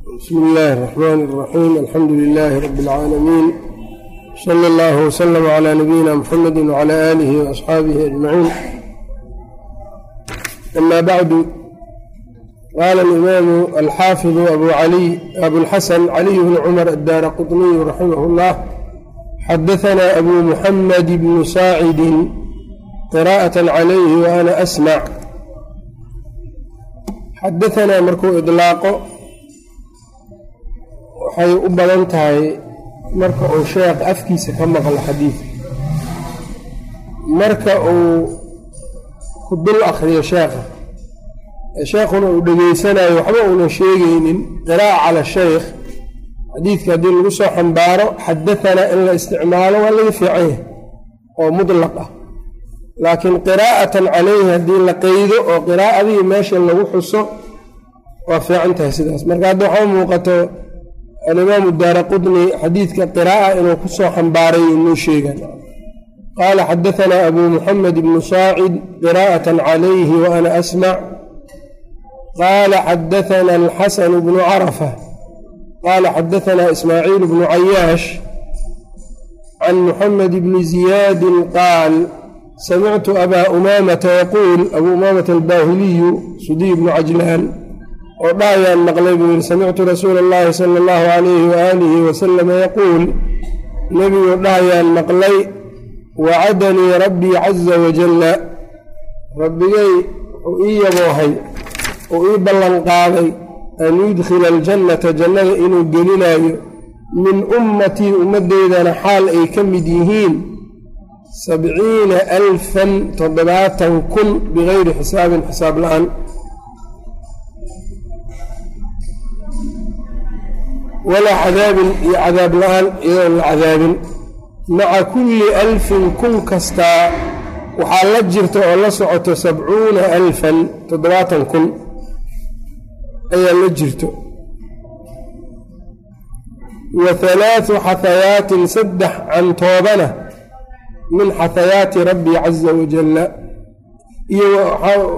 bsmi illaahi الرaxmaan الraxiim alxamdu lilaahi rabi اlcaalamiin sala اllahu wslama cla nabiyina mxamedi wcla aalihi waasxaabihi ajmaciin ama bacdu qaala alimaamu alxaafidu abulxasan caliy bn cumar addaara quطniyu raximah اllah xadaana abu muxamed bnu saacidi qiraءaة calayhi wa ana asmac xadaanaa markuu idlaaqo waxay u badan tahay marka uu sheekh afkiisa ka maqlo xadiidka marka uu ku dul akhriyo sheekha sheekhuna uu dhegaysanayo waxba uunan sheegaynin qiraa'a cala shaykh xadiidka haddii lagu soo xambaaro xadahanaa in la isticmaalo waa laga fiican yahay oo mudlaq ah. Laakiin qiraa'atan calayhi haddii la qeydo oo qiraa'adii meesha lagu xuso waa fiican tahay sidaas. Marka hadda waxaa muuqato alimaamu daara qudni xadiidka qiraa'a inuu ku soo xambaaray inuu sheegan qaala xadaanaa abu muxamed ibnu saacid qiraa'atan calayhi wa ana asmac qaala xadaana alxasanu bnu carafa qaala xadaanaa ismaaciil bnu cayaash can muxamed bni ziyaadin qaal samictu abaa umaamata yaquul abuu umaamata albaahiliyu sudiy bnu cajlaan oo dhahayaan maqlay buu yihi samictu rasuula اllahi sala اllahu calayhi waaalihi wasalama yaquul. Nebiguu dhahayaan maqlay wacadanii rabbii caza wajalla rabbigay uu ii yaboohay uu ii ballanqaaday an yudkhila aljannata jannada inuu gelinaayo min ummatii ummaddeydana xaal ay ka mid yihiin sabciina alfan toddobaatan kun bigayri xisaabin xisaab la'aan walaa cadaabin iyo cadaab la'aan iyadoon la cadaabin. Maca kulli alfin kun kastaa waxaa la jirta oo la socoto sabcuuna alfan toddobaatan kun ayaa la jirto. Wa halaathu xahayaatin saddex cantoobana min xahayaati rabbii caza wajalla iyo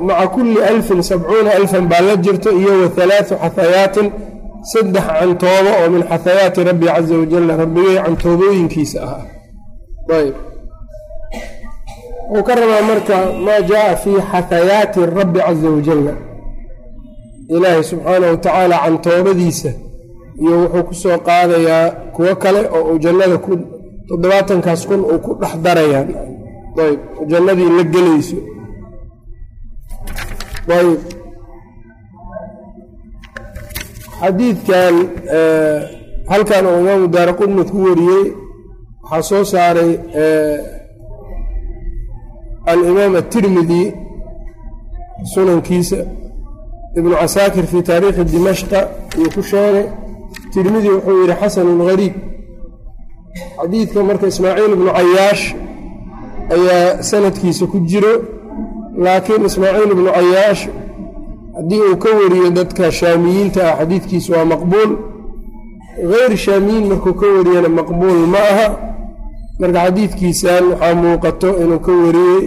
maca kulli alfin sabcuuna alfan baa la jirto iyo wa halaathu xahayaatin saddex cantoobo oo min xahayaati rabbi caza wajalla rabbigay cantoobooyinkiisa ahaa. Ayb wuxuu ka rabaa marka maa jaaa fii xahayaati rabbi caza wajalla. Ilaahay subxaana wa tacaala cantoobadiisa iyo wuxuu ku soo qaadayaa kuwo kale oo uu jannada ku toddobaatankaas kun uu ku dhex darayaan. Ayb jannadii la gelayso. Ayb xadiidkan halkan uu imaamu daara qudni ku wariyey waxaa soo saaray alimaam atirmidi sunankiisa ibnu casaakir fii taariikhi dimashqa iyuu ku sheegay tirmidi wuxuu yihi xasanun gariib. Xadiidka marka ismaaciil ibnu cayaash ayaa sanadkiisa ku jiro laakiin ismaaciil ibnu cayaash haddii uu ka wariyo dadka shaamiyiinta ah xadiidkiisu waa maqbuul. Geyr shaamiyiin markuu ka wariyana maqbuul ma aha. Marka xadiidkiisan waxaa muuqato inuu ka wariyey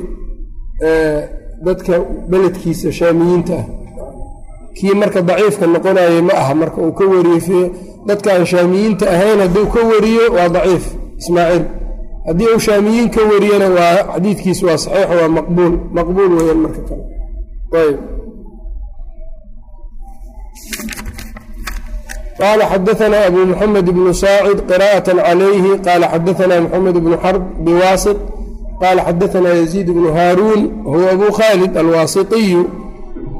dadka beledkiisa shaamiyiinta ah. Kii marka daciifka noqonayay ma aha. Marka uu ka wariyo dadka aan shaamiyiinta ahayn hadduu ka wariyo waa daciif ismaaciil. Haddii uu shaamiyiin ka wariyana waa xadiidkiisu waa saxiix waa maqbuul. Maqbuul weyaan marka kale. Ayb qala xadaana abu muxamed bnu saacid qira'aة calayhi qala xadaana muxamed bnu xarb biwasit qala xadaana yaziid bnu haaruun huwa abu khalid alwaasitiyu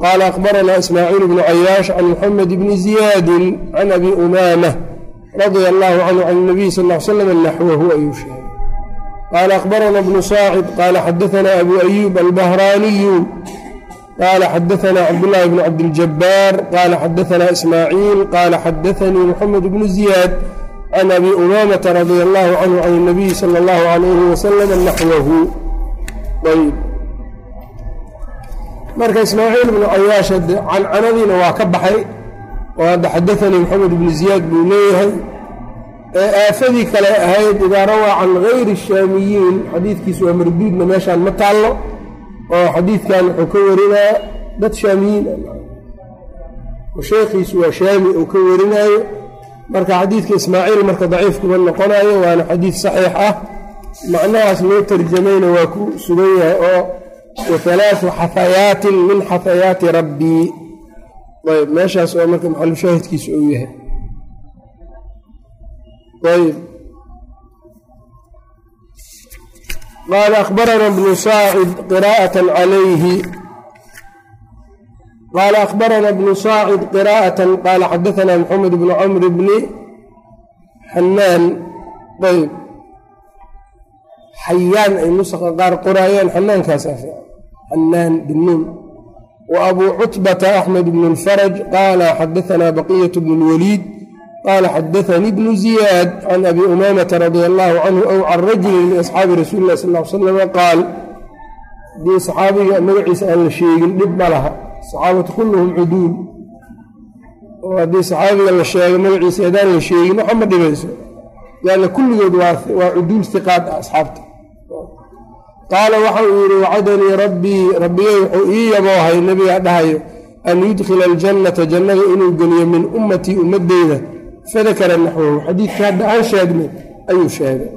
qala akhbarana ismaaciil bnu cayaash can muxamed bni ziyaadi can abi umaamah radia allahu canhu can nabiy sal l slam naxwahu ayuu sheegay qala akhbarana bnu saacid qala xadaana abu ayub albahraaniyu qال xadaثna cabdاللahi بن cabdالجabاr qال xadaثna ismاعيil qال xadaثnii mحamed بن زiyاad can abi umamةa radي الlه canه can النabiy slى الlه عalyه وsلم naxwahu ayb marka ismaaciil بnu cayaash cancanadiina waa ka baxay oo hadda xadaثanii mxamed بن زiyaad buu leeyahay ee aafadii kale ahayd idaa rawaa can غayri الshaamiyiin xadiidkiisu waa marduudna meeshaan ma taallo oo xadiidkan wuxuu ka warinaa dad shaamiyiin oo sheekhiisu waa shaami uu ka warinaayo. Marka xadiidka ismaaciil marka daciif kuma noqonayo waana xadiid saxiix ah. Macnahaas loo tarjamayna waa ku sugan yahay oo wahalaatu xafayaatin min xafayaati rabbii ayb meeshaas oo marka maxalushaahidkiisu uu yahay qaala akhbarana bnu saacid qiraa'at calayhi qaala akhbarana bnu saacid qiraa'ata qaala xadaana maxamed bnu camr bni xanaan ayb xayaan ay nusaqa qaar qoraayaan xanaankaasa xanaan binuun wa abuu cutbata axmed bnu lfaraj qaala xadaana baqiyat bnu qaala xadaanii bnu ziyaad can abi umaamata radia allahu canhu ow can rajulin min asxaabi rasuuli illahi sal l slama qaal haddii saxaabiga magaciisa aan la sheegin dhib ma laha saxaabatu kulluhum cuduul oo haddii saxaabiga la sheego magaciisa haddaan la sheegin waxa ma dhibayso lanna kulligood waa cuduul hiqaad ah asxaabta qaala waxa uu yidhi wacadanii rabbii rabbigay wuxuu ii yaboohay nebigaa dhahayo an yudkhila aljannata jannada inuu geliyo min ummatii ummaddeyda fadakara naxwahu xadiidka hadda aan sheegnay ayuu sheegay.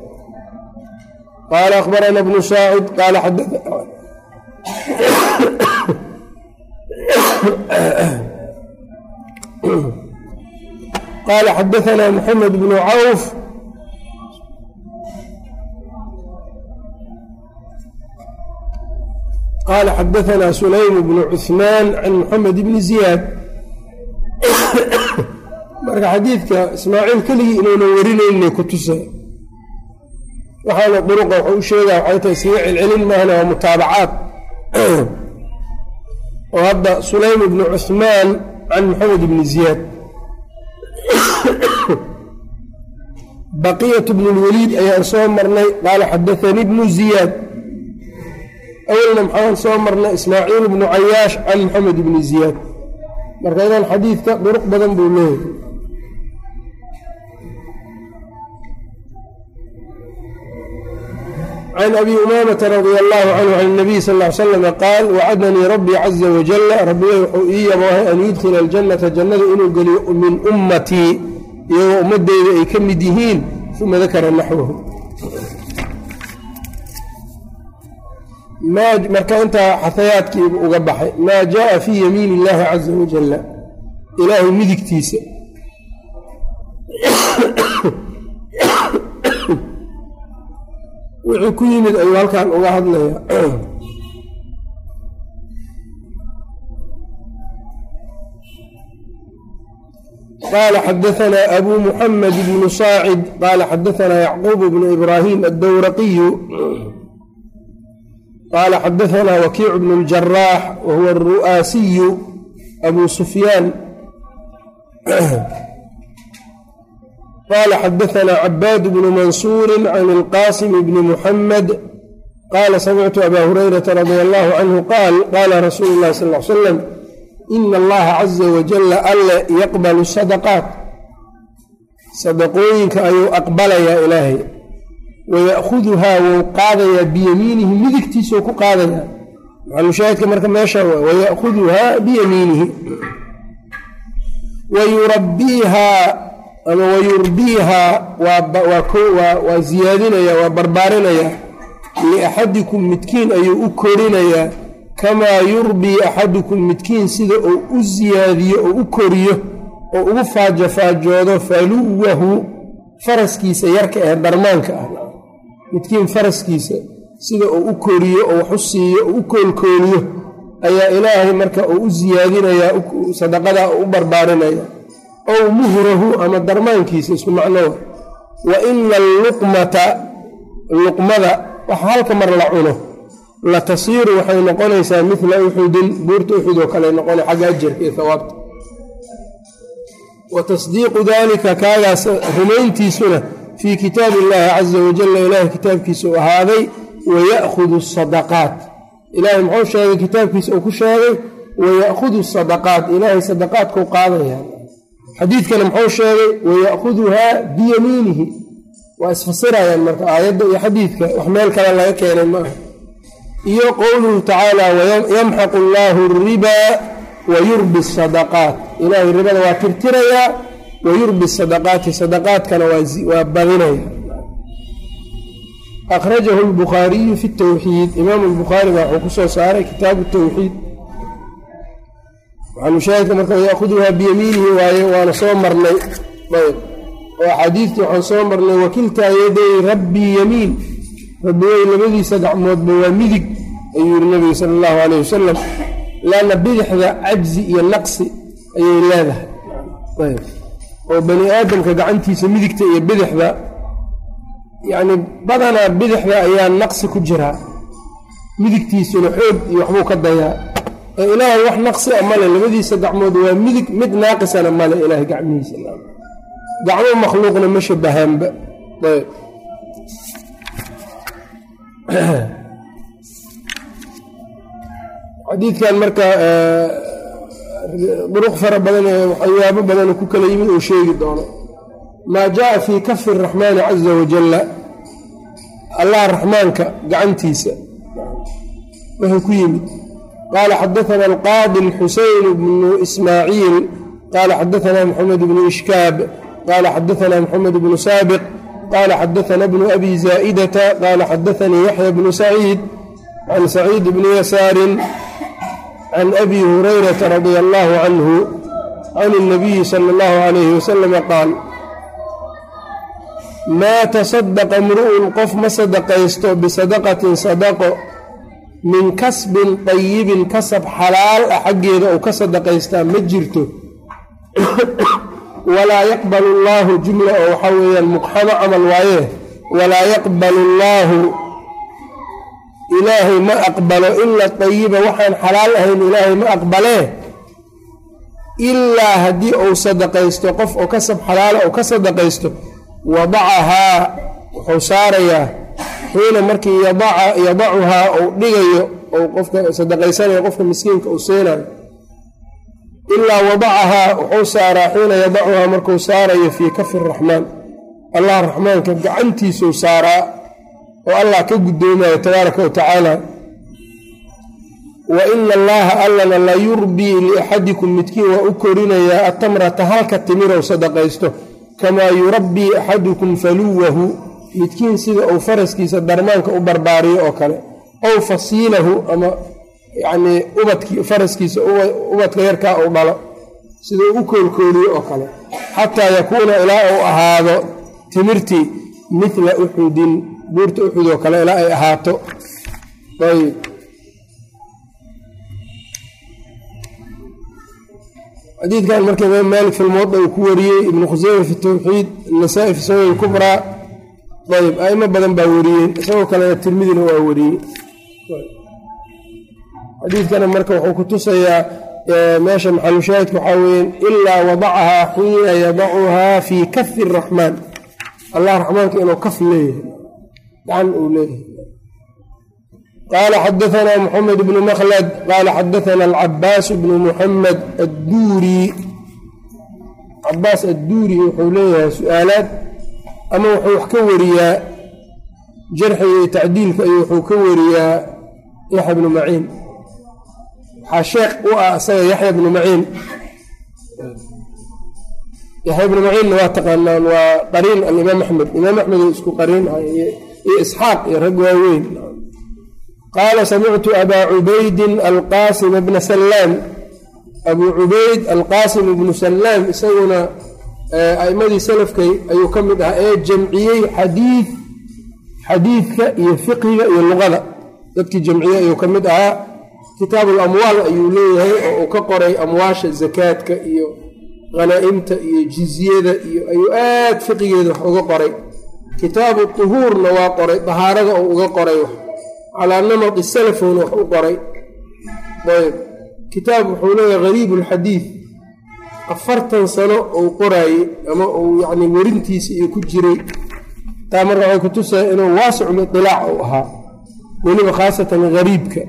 Qaala akhbarana bnu saacid qaala qaala xadaanaa maxamed bnu cawf. Qaala xadaanaa sulaym bnu cuثmaan can maxamed bni ziyaad marka xadiidka ismaaciil keligii inuunan warinayna ku tusay waxaana duruqa wuxuu u sheegaa waxay tahay iskaga celcelin maahna waa mutaabacaad. Oo hadda sulaym bnu cuثmaan can maxamed bni ziyaad. Baqiyat bnu lwaliid ayaan soo marnay qaala xadaanii bnu ziyaad. Awalna maxaan soo marnay ismaaciil bnu cayaash can maxamed bni ziyaad. Marka idan xadiidka duruq badan buu leeyahay can abi umaamata radia allahu canhu can nabiy sal l slama qaal wacadanii rabbii caza wajala rabbigay wuxuu ii yaboohay an yudkhila aljannata jannada inuu geliyo min ummatii iyagoo ummadeyda ay ka mid yihiin uma dakara naxwahu marka intaa xahayaadkiibu uga baxay maa jaءa fii yamiin اllahi caza wajala ilaahay midigtiisa wixii ku yimid ayuu halkan uga hadlaya qaala xadaanaa abu muxamed bnu saacid qaala xadaanaa yacquub bnu ibraahim addowraqiyu qaala xadaanaa wakiic bnu اljaraax wa huwa aru'aasiyu sufyaan qala xadaanaa cabaad bnu mansuuri can ilqaasim bni muxamed qaala samictu abaa hurayrata radia allahu canhu qaal qaala rasuulu llahi sal l slam ina allaha caza wajalla alle yaqbalu sadaqaat sadaqooyinka ayuu aqbalayaa ilaahay waya'khuduhaa wou qaadayaa biyamiinihi midigtiisuu ku qaadayaa maxalushaahidka marka meesha waa waya'khuduhaa biyamiinihi wayurabbiihaa ama wayurbiihaa waa ziyaadinaya waa barbaarinaya. Liaxadikum midkiin ayuu u korinayaa. Kamaa yurbii axadukum midkiin sida uu u siyaadiyo oo u koriyo oo ugu faajofaajoodo faluwahu faraskiisa yarka ee darmaanka ah. Midkiin faraskiisa sida uu u koriyo oo wax u siiyo oo u koolkooliyo ayaa ilaahay marka uu u siyaadinayaa sadaqadaa u barbaarinaya ow muhrahu ama darmaankiisa isku macnowa wa ina alluqmata luqmada waxa halka mar la cuno la tasiiru waxay noqonaysaa midla uxudin buurta uxud oo kale noqona xagga ajarka iyo hawaabta wa tasdiiqu daalika kaagaas rumayntiisuna fii kitaabi illaahi caza wajalla ilaahay kitaabkiisa u ahaaday waya'khudu sadaqaat. Ilaahay muxuu sheegay kitaabkiisa uu ku sheegay? Waya'khudu sadaqaat ilaahay sadaqaadkuu qaadaya xadiidkana muxuu sheegay waya'khuduhaa biyamiinihi. Waa isfasirayaan marka aayadda iyo xadiidka wax meel kale laga keenay maaha iyo qowluhu tacaala yamxaqu allaahu alribaa wa yurbi sadaqaat. Ilaahay ribada waa tirtirayaa wa yurbi sadaqaati. Sadaqaadkana waa badinaya. Akhrajahu lbukhaariyu fi tawxiid imaamu lbukhaari baa wuxuu ku soo saaray kitaabu tawxiid maxalushaahidka marka yaakuduhaa biyamiinihi waaye waana soo marnay. Oo axaadiidtii waxaan soo marnay wakiltaa yaday rabbii yamiin. Rabbigay labadiisa gacmoodba waa midig ayuu yihi nabiga sala allahu alayh wasalam laanna bidixda cajzi iyo naqsi ayay leedahay. Oo bani aadamka gacantiisa midigta iyo bidixda yacni badanaa bidixda ayaa naqsi ku jiraa midigtiisuna xoog iyo waxbuu ka dayaa ee ilaahay wax naqsi a male labadiisa gacmood waa midig mid naaqisana male ilaahay gacmihiisa gacmo makhluuqna ma shabahaanba ayb xadiidkan marka duruq fara badan ee waxyaabo badan ku kala yimid uu sheegi doono maa jaءa fii kafi الraxmaani caza wajalla allah raxmaanka gacantiisa wuxuu ku yimid qala xadaana alqaadi xuseyn bnu ismaaciil qala xadaana mxamed bnu ishkaab qala xadaana mxamed bnu saabiq qala xadaana bnu abi zaa'idata qala xadaanii yaxya bnu saciid can saciid bni yasaarin can abi hurayrata radi allahu canhu can اnabiyi sala اllahu alayhi wasalama qaal maa tasaddaqa mru'un qof ma sadaqaysto bisadaqatin sadaqo min kasbin dayibin kasab xalaal ah xaggeeda uu ka sadaqaystaa ma jirto. Walaa yaqbalu allaahu jumla oo waxaa weeyaan muqxamo camal waaye walaa yaqbalu allaahu ilaahay ma aqbalo ila dayiba waxaan xalaal ahayn ilaahay ma aqbalee ilaa haddii uu sadaqaysto qof oo kasab xalaala uu ka sadaqaysto wadacahaa wuxuu saarayaa xiina markii yadacuhaa uu dhigayo ou qofka sadaqaysanayo qofka miskiinka uu siinayo ilaa wadacahaa wuxuu saaraa xiina yadacuhaa markuu saarayo fii kafi raxmaan. Allah raxmaanka gacantiisuu saaraa oo allah ka guddoomayo tabaaraka wa tacaala. Wa ina allaha allana la yurbii liaxadikum midkiin waa u korinayaa atamrata halka timirow sadaqaysto. Kamaa yurabbii axadukum faluwahu midkiin sida uu faraskiisa darmaanka u barbaariyo oo kale ow fasiilahu ama yacnii ubadkii faraskiisa ubadka yarkaa uu dhalo sida uu u koolkooliyo oo kale xataa yakuuna ilaa uu ahaado timirtii midla uxudin buurta uxud oo kale ilaa ay ahaato. Ayb xadiidkan marka maalik fi lmuwada uu ku wariyey ibnu khuseyma fi tawxiid nasaa-i fi sunan kubraa ayb aimo badan baa wariyeen. Isagoo kalena tirmidina waa wariyey. Xadiidkana marka wuxuu ku tusayaa meesha maxalushaahidka waxaa weeyaan ilaa wadacahaa xiina yadacuhaa fii kafi araxmaan allah raxmaanka inuu kaf leeyahay gacan uu leeyahay. Qaala xadaثna mxamed bnu mklad qaala xadaثna alcabaas bnu muxamed adduuri. Cabaas adduuri wuxuu leeyahay su'aalaad ama wuxuu wax ka wariyaa jarxiga iyo tacdiilka iyo wuxuu ka wariyaa yaxya bnu maciin. Waxaa sheekh u ah isaga yaxya bnu maciin. Yaxya bnu maciinna waa taqaanaan waa qariin alimaam axmed. Imaam axmed isku qariin iyo isxaaq iyo rag waaweyn. Qaala samictu abaa cubaydin alqaasim bna sallaam. Abuu cubayd alqaasim bnu sallaam isaguna a'imadii salafkay ayuu ka mid ahaa ee jamciyey xadiid xadiidka iyo fiqiga iyo luqada. Dadkii jamciyey ayuu ka mid ahaa. Kitaabu lamwaal ayuu leeyahay oo uu ka qoray amwaasha zakaadka iyo khanaa'imta iyo jizyada iyo ayuu aad fiqigeeda wax uga qoray. Kitaabu tuhuurna waa qoray dahaarada oo uga qoray calaa namadi salafowna wax u qoray. Ayb kitaab wuxuu leeyahay hariib alxadiid afartan sano uu qoraayey ama uu yacni werintiisa iyo ku jiray taa marka waxay ku tusaya inuu waasicul itilaac uu ahaa weliba khaasatan hariibka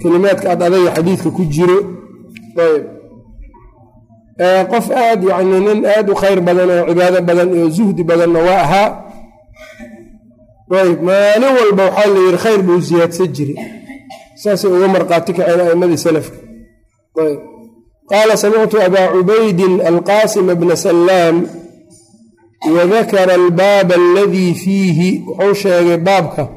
kelimaadka ad adaga xadiidka ku jiro. Ayb. Qof aad yacni nin aad u khayr badan oo cibaado badan iyo zuhdi badanna waa ahaa. Ayb maalin walba waxaa la yidhi khayr buu siyaadsan jiray. Saasay uga marqaati kaceen a'imadii salafka. Ayb qaala samictu abaa cubaydin alqaasima bna salaam wadakara albaaba aladii fiihi wuxuu sheegay baabka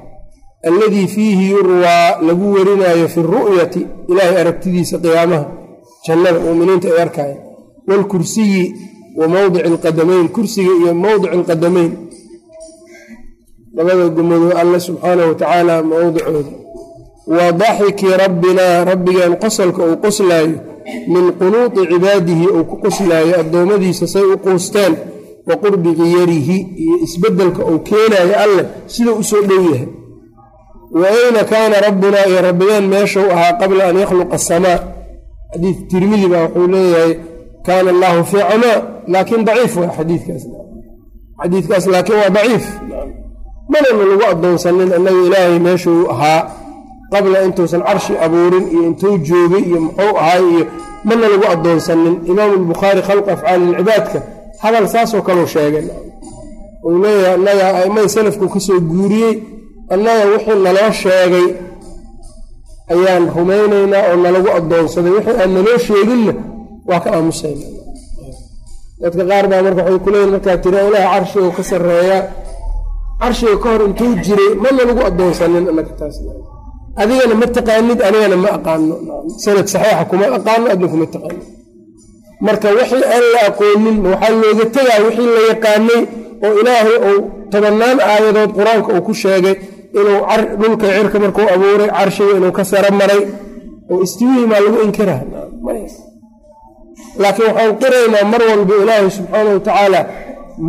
alladii fiihi yurwaa lagu warinaayo fi ru'yati ilaahay aragtidiisa qiyaamaha jannada muuminiinta ay arkaya waalkursiyi wa mowdici alqadamayn kursiga iyo mowdici alqadamayn labada gumadoo alle subxaanahu watacaala mowdicooda wa daxiki rabbinaa rabbigeen qosolka uu qoslaayo min qunuuti cibaadihi uu ku qoslaayo addoommadiisa say u quusteen wa qurbi kiyarihi iyo isbeddelka uu keenaayo alleh siduu u soo dhow yahay. Wa ayna kaana rabbunaa iyo rabbigeen meeshuu ahaa qabla an yakhluqa asamaa xadiid tirmidi baa wuxuu leeyahay kaana allaahu fii camaa laakiin daciif waa xadiikaas xadiidkaas laakiin waa daciif. Manana lagu addoonsanin annaga ilaahay meeshuu ahaa qabla intuusan carshi abuurin iyo intuu joogay iyo muxuu ahay iyo mana lagu addoonsanin. Imaamu albukhaari khalqu afcaali ilcibaadka hadal saasoo kaleu sheegay. Uu leeyahay annaga aimada salafku ka soo guuriyey annaga wixii naloo sheegay ayaan rumaynaynaa oo nalagu addoonsaday. Wixii aan naloo sheeginna waa ka aamusayna. Dadka qaar baa marka waxay kuleeyihin markaa tira ilaah carshiga ka sarreeya carshiga ka hor intuu jiray mana lagu addoonsanin. Annaga taas adigana ma taqaanid anigana ma aqaano. Sanad saxiixa kuma aqaano adna kuma taqaano. Marka wixii aan la aqoonin waxaa looga tegaa wixii la yaqaanay oo ilaahay uu tobannaan aayadood qur'aanka uu ku sheegay inuu dhulka cirka markuu abuuray carshiga inuu ka saro maray. Oo istiwihii maa lagu inkiraa laakiin waxaan qiraynaa mar walba ilaahay subxaana wa tacaala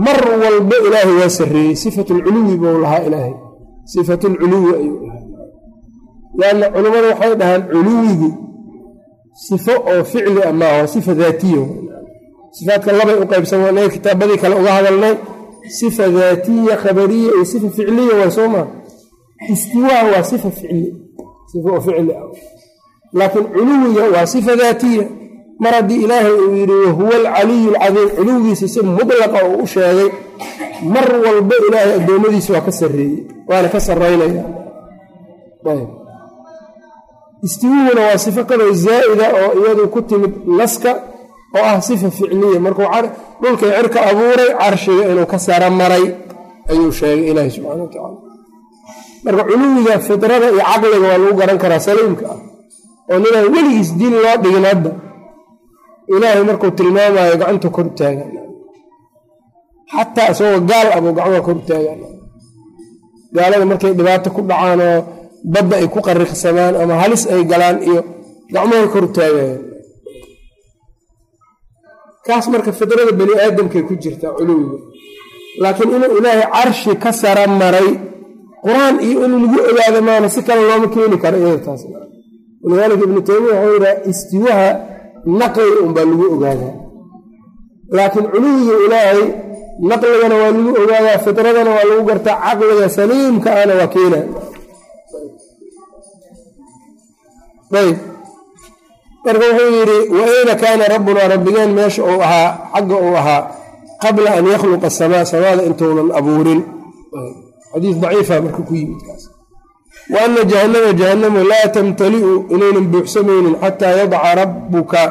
mar walba ilaahay waa sarreeyey. Sifat lculuwi buu lahaa ilaahay. Sifat lculuwi ayuu lanna culimmadu waxay dhahaan culuwigu sifo oo ficli ah maaha sifa daatiya sifaadka labay u qaybsan anaga kitaabadii kale uga hadalnay. Sifa daatiya khabariya iyo sifa ficliya waa soo maa istiwaa waa sifa ficli sifa oo ficli ah. Laakiin culuwiga waa sifa daatiya. Mar haddii ilaahay uu yidhi wahuwa alcaliyu alcadiim culuwigiisa si mudlaqa uu u sheegay mar walba ilaahay addoommadiisa waa ka sarreeyey waana ka sarraynaya istiwuhuna waa sifo kaloo zaa'ida oo iyadu ku timid naska oo ah sifa ficliya. Markuu dhulkay cirka abuuray carshiga inuu ka sara maray ayuu sheegay ilaahi subxana wa tacaala marka culuwiga fidrada iyo caqliga waa lagu garan karaa saliimka ah oo ninaan weligiis diin loo dhigin hadda. Ilaahay markuu tilmaamayo gacanta kor taagan. Xataa isagoo gaal abuu gacmaha kor taagan. Gaalada markay dhibaato ku dhacaan oo badda ay ku qariqsamaan ama halis ay galaan iyo gacmahay kor taagayaan kaas marka fidrada bani aadamkay ku jirtaa culuwiga. Laakiin inuu ilaahay carshi ka sara maray qur'aan iyo in lagu ogaado maana si kale looma keeni karo iyadataas walidaalika ibnu taymiya wuxuu yidhaha istiwaha naqli unbaa lagu ogaadaa. Laakiin culuwiga ilaahay naqligana waa lagu ogaadaa fidradana waa lagu gartaa caqliga saliimka ahna waa keena ayb marka wuxuu yidhi wa ayna kaana rabbunaa rabbigeen meesha uu ahaa xagga uu ahaa qabla an yakhluqa asamaa samaada intuunan abuurin. Xadiis daciifa marka ku yimid kaas. Wa ana jahannama jahannamu laa tamtali'u inaynan buuxsamaynin xataa yadaca rabbuka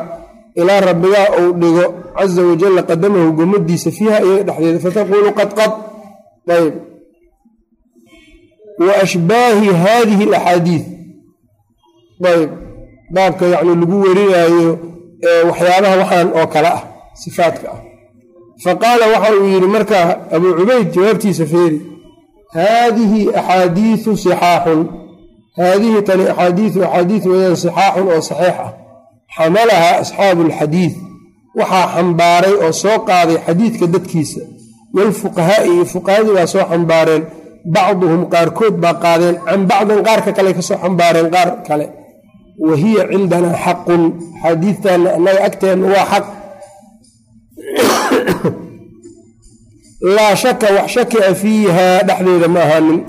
ilaa rabbigaa uu dhigo. Caza wajalla qadamahu gomadiisa fiiha iyaga dhexdeeda fataquulu qad qad. Ayb wa ashbaahi hadihi alaxaadiid ayb baabka yacni lagu warinaayo waxyaabaha waxaan oo kale ah sifaadka ah. Fa qaala waxa uu yidhi markaa abuu cubayd jawaabtiisa feeri haadihi axaadiiu sixaaxun haadihi tani axaadiiu axaadiid weyaan sixaaxun oo saxiix ah. Xamalahaa asxaabu alxadiid waxaa xambaaray oo soo qaaday xadiidka dadkiisa. Walfuqahaa'i iyo fuqahadii baa soo xambaareen bacduhum qaarkood baa qaadeen can bacdin qaarka kale ka soo xambaareen qaar kale wa hiya cindanaa xaqun xadiidtanna annaga agteenna waa xaq. Laa shaka wax shakia fiiha dhexdeeda ma ahaanin.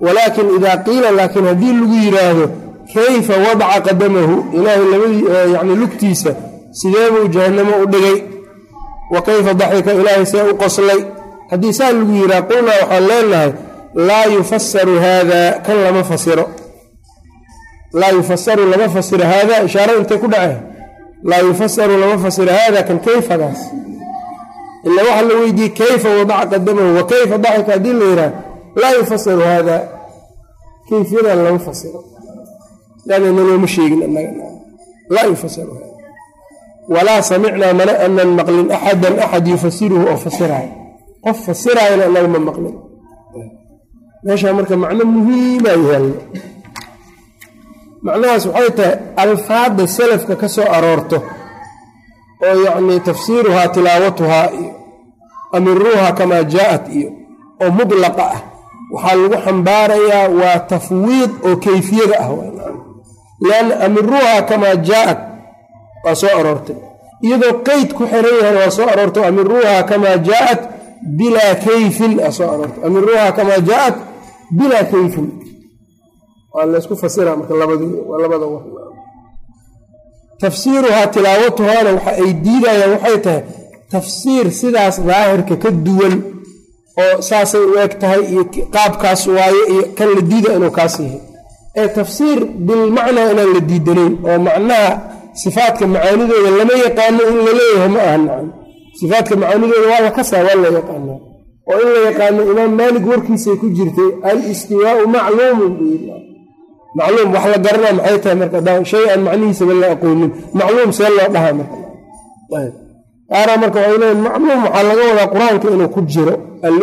Walaakin idaa qiila laakiin haddii lagu yidhaahdo kayfa wadaca qadamahu? Ilaahay labadii yani lugtiisa sidee buu jahannamo u dhigay? Wa kayfa daxika ilaahay see u qoslay. Haddii saa lagu yidhaha qulnaa waxaan leenahay laa yufasaru haada kan lama fasiro laa yufasaru lama fasiro haada ishaaro intay ku dhaceen. Laa yufasaru lama fasiro hada kan kayfadaas. Ila waxaa la weydiiyey kayfa wadaca qadamahu wa kayfa daxika haddii la yidhaah laa yufasaru hada kayfiyadan lama fasiro. Nalooma sheegin anaga laa yufasaru hada walaa samicnaa mana anan maqlin axadan axad yufasiruhu oo fasiraayo. Qof fasiraayana anaga ma maqlin. Meeshaa marka macno muhiima yaallo macnahaas waxay tahay alfaadda salafka ka soo aroorto oo yacnii tafsiiruhaa tilaawatuhaa iyo amiruuhaa kamaa jaa-at iyo oo mudlaqa ah. Waxaa lagu xambaarayaa waa tafwiid oo kayfiyada ah lianna amiruuhaa kamaa jaa-at waa soo aroortay. Iyadoo qeyd ku xiran yahan waa soo aroortay amiruuhaa kamaa jaa-at bilaa kayfin aa soo aroortay. Amiruuhaa kamaa jaa-at bilaa kayfin waa laysku fasira marka labadwaa labada war tafsiiruhaa tilaawatuhaana waxa ay diidayaan waxay tahay tafsiir sidaas daahirka ka duwan oo saasay u eg tahay iyo qaabkaas waaye iyo kan la diida inuu kaas yahay. Ee tafsiir bilmacnaa inaan la diidanayn oo macnaha sifaadka macaanidooda lama yaqaano in la leeyahay ma aha nacam. Sifaadka macaanidooda waa la kasaa waa la yaqaanaa oo in la yaqaano imaam maalik warkiisay ku jirtay al-istiwaau macluumun macluum wax la garanaa maxay tahay marka? Shay aan macnihiisaba la aqoonin. Macluum see loo dhahaa marka. Qaaraa marka waxay leeyiin macluum waxaa laga wadaa qur'aanka inuu ku jiro. Aan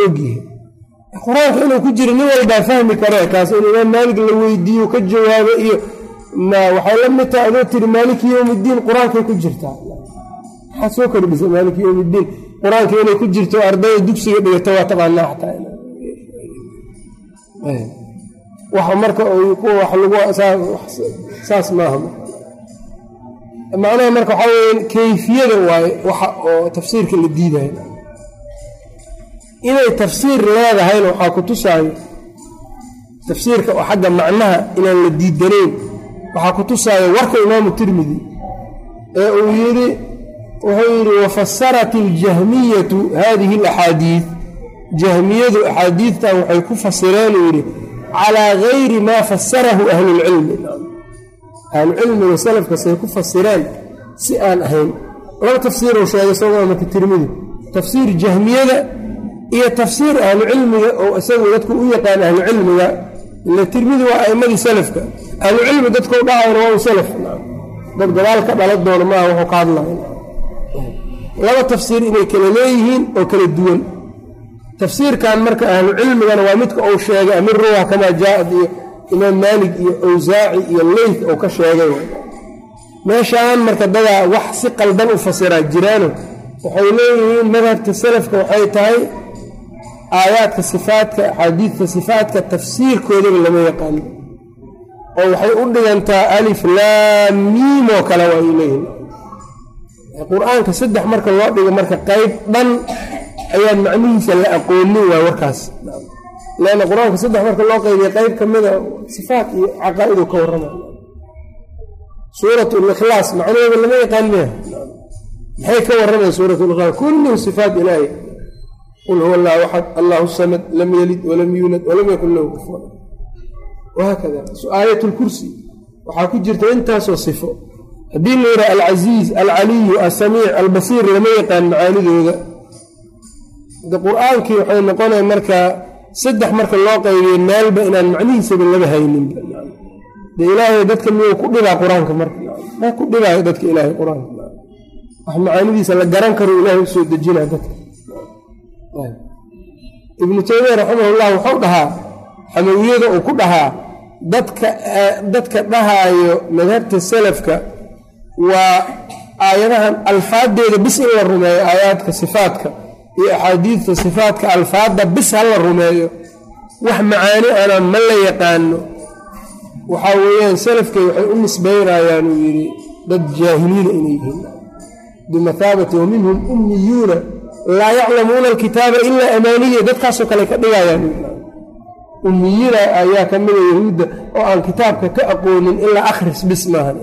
qur'aanka inuu ku jiro nin walbaa fahmi karee kaas in imaam maalig la weydiiyo ka jawaabo iyo waxay la mid tahay adoo tiri maaliki yowmiddiin qur'aankay ku jirtaa maxaad soo kordhisa maaliki yowmiddiin qur'aanka inay ku jirto ardayda dugsiga dhigata waa taqaanaa waxa marka saas maaha macnaha marka waxaa weya kayfiyada waaye waxa oo tafsiirka la diidayo inay tafsiir leedahayna waxaa ku tusaayo tafsiirka oo xagga macnaha inaan la diidanayn. Waxaa ku tusaayo warka imaamu tirmidi ee uu yidhi wuxuu yidhi wafasarat iljahmiyatu hadihi alaxaadiid jahmiyadu axaadiidtan waxay ku fasireen uu yidhi calaa gayri maa fasarahu ahlulcilmi ahlucilmiga salafkasay ku fasireen si aan ahayn laba tafsiiruu sheegay soo marka tirmidi tafsiir jahmiyada iyo tafsiir ahlucilmiga oo isagu dadku u yaqaan ahlucilmiga ila tirmidi waa a'imadii salafka ahlucilmi dadkau dhahayna waa u salaf dad gadaal ka dhala doona maaha wuxuu ka hadlaya laba tafsiir inay kala leeyihiin oo kala duwan tafsiirkan marka ahlu cilmigana waa midka uu sheegay amiruha kamaa jaaad iyo imaam maalig iyo awsaaci iyo leyth uu ka sheegay. Meeshaan marka dadaa wax si qaldan u fasiraa jiraano waxay leeyihiin madhabka salafka waxay tahay aayaadka sifaatka axaadiidta sifaatka tafsiirkoodaba lama yaqaano oo waxay u dhigantaa alif laam miim oo kale waa ay leeyihiin qur'aanka saddex marka loo dhigo marka qayb dhan ayaan macnihiisa la aqoonin waay warkaas. Leanna qur'aanka saddex marka loo qaybiya qayb ka mida sifaat iyo caqaa'idu ka warrama. Suurat likhlaas macnaheeda lama yaqaan miya maxay ka warramaya suurat likhlaas kulluhu sifaat ilaahi qul huwa allahu axad allahu samad lam yalid walam yuulad walam yakun lahu kufuwan wahaakada aayat waxaa ku jirta intaasoo sifo. Haddii la yidhaha alcasiiz alcaliyu alsamiic albasiir lama yaqaan macaanidooda qur'aankii waxay noqonaya markaa saddex marka loo qaybiyo meelba inaan macnihiisaba laga haynin. De ilaahay dadka miyuu ku dhibaa qur'aanka marka? Ma ku dhibaayo dadka ilaahay qur'aanka? Wax macaanidiisa la garan karo ilaahay u soo dejinaa dadka. Ibnu taymiya raximahullah wuxuu dhahaa xamawiyada uu ku dhahaa dadka dadka dhahaayo madhabta salafka waa aayadahan alfaadeeda bis in la rumeeyo aayaadka sifaatka iyo axaadiidta sifaatka alfaadda bis ha la rumeeyo wax macaani ana ma la yaqaano. Waxaa weeyaan salafkay waxay u nisbaynayaan uu yidhi dad jaahiliina inay yihiin. Bimathaabati wa minhum ummiyuuna laa yaclamuuna alkitaaba ilaa amaaniya dadkaasoo kale ka dhigayaan ummiyiina ayaa ka mida yahuudda oo aan kitaabka ka aqoonin ilaa akhris bis maahan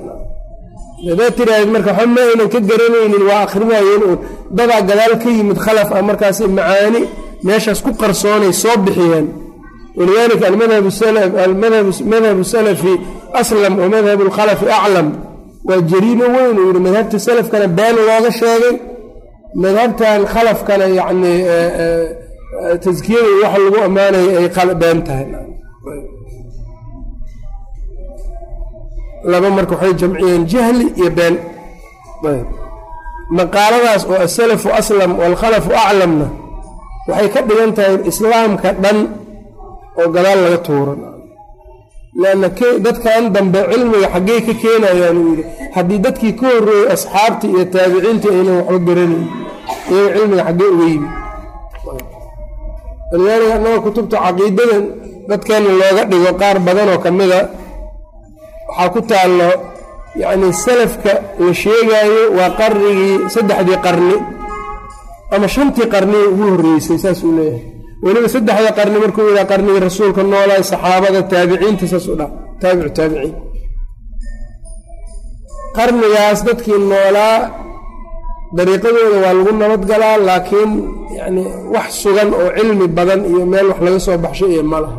hadaad tiraahd marka waxa ma aynan ka garanaynin. Waa akhrinayeen uun dadaa gadaal ka yimid khalaf ah markaas macaani meeshaas ku qarsoonay soo bixiyeen. Walidaalika almadhabu salafi aslam wa madhabu alkhalafi aclam waa jariimo weyn uu yihi madhabta salafkana been looga sheegay. Madhabtan khalafkana yacni taskiyada waxa lagu ammaanaya ay been tahay laba marka waxay jamciyeen jahli iyo been. Maqaaladaas oo asalafu aslam waalkhalafu aclamna waxay ka dhigan tahay islaamka dhan oo gadaal laga tuuro. Leanna dadkan dambe cilmiga xaggey ka keenayaan uu yidhi haddii dadkii ka horreeyey asxaabtii iyo taabiciintii aynan waxba garanayn iyaga cilmiga xaggee uga yimi walidaalika annaga kutubta caqiidadan dadkeena looga dhigo qaar badanoo ka mida waxaa ku taallo yacni salafka la sheegaayo waa qarnigii saddexdii qarni ama shantii qarnii ugu horreysay saas uu leeyahay. Weliba saddexda qarni markuu yidhaha qarnigii rasuulka noolaa saxaabada taabiciinta saas u dha taabicu taabiciin. Qarnigaas dadkii noolaa dariiqadooda waa lagu nabadgalaa laakiin yacni wax sugan oo cilmi badan iyo meel wax laga soo baxshay iyo ma laha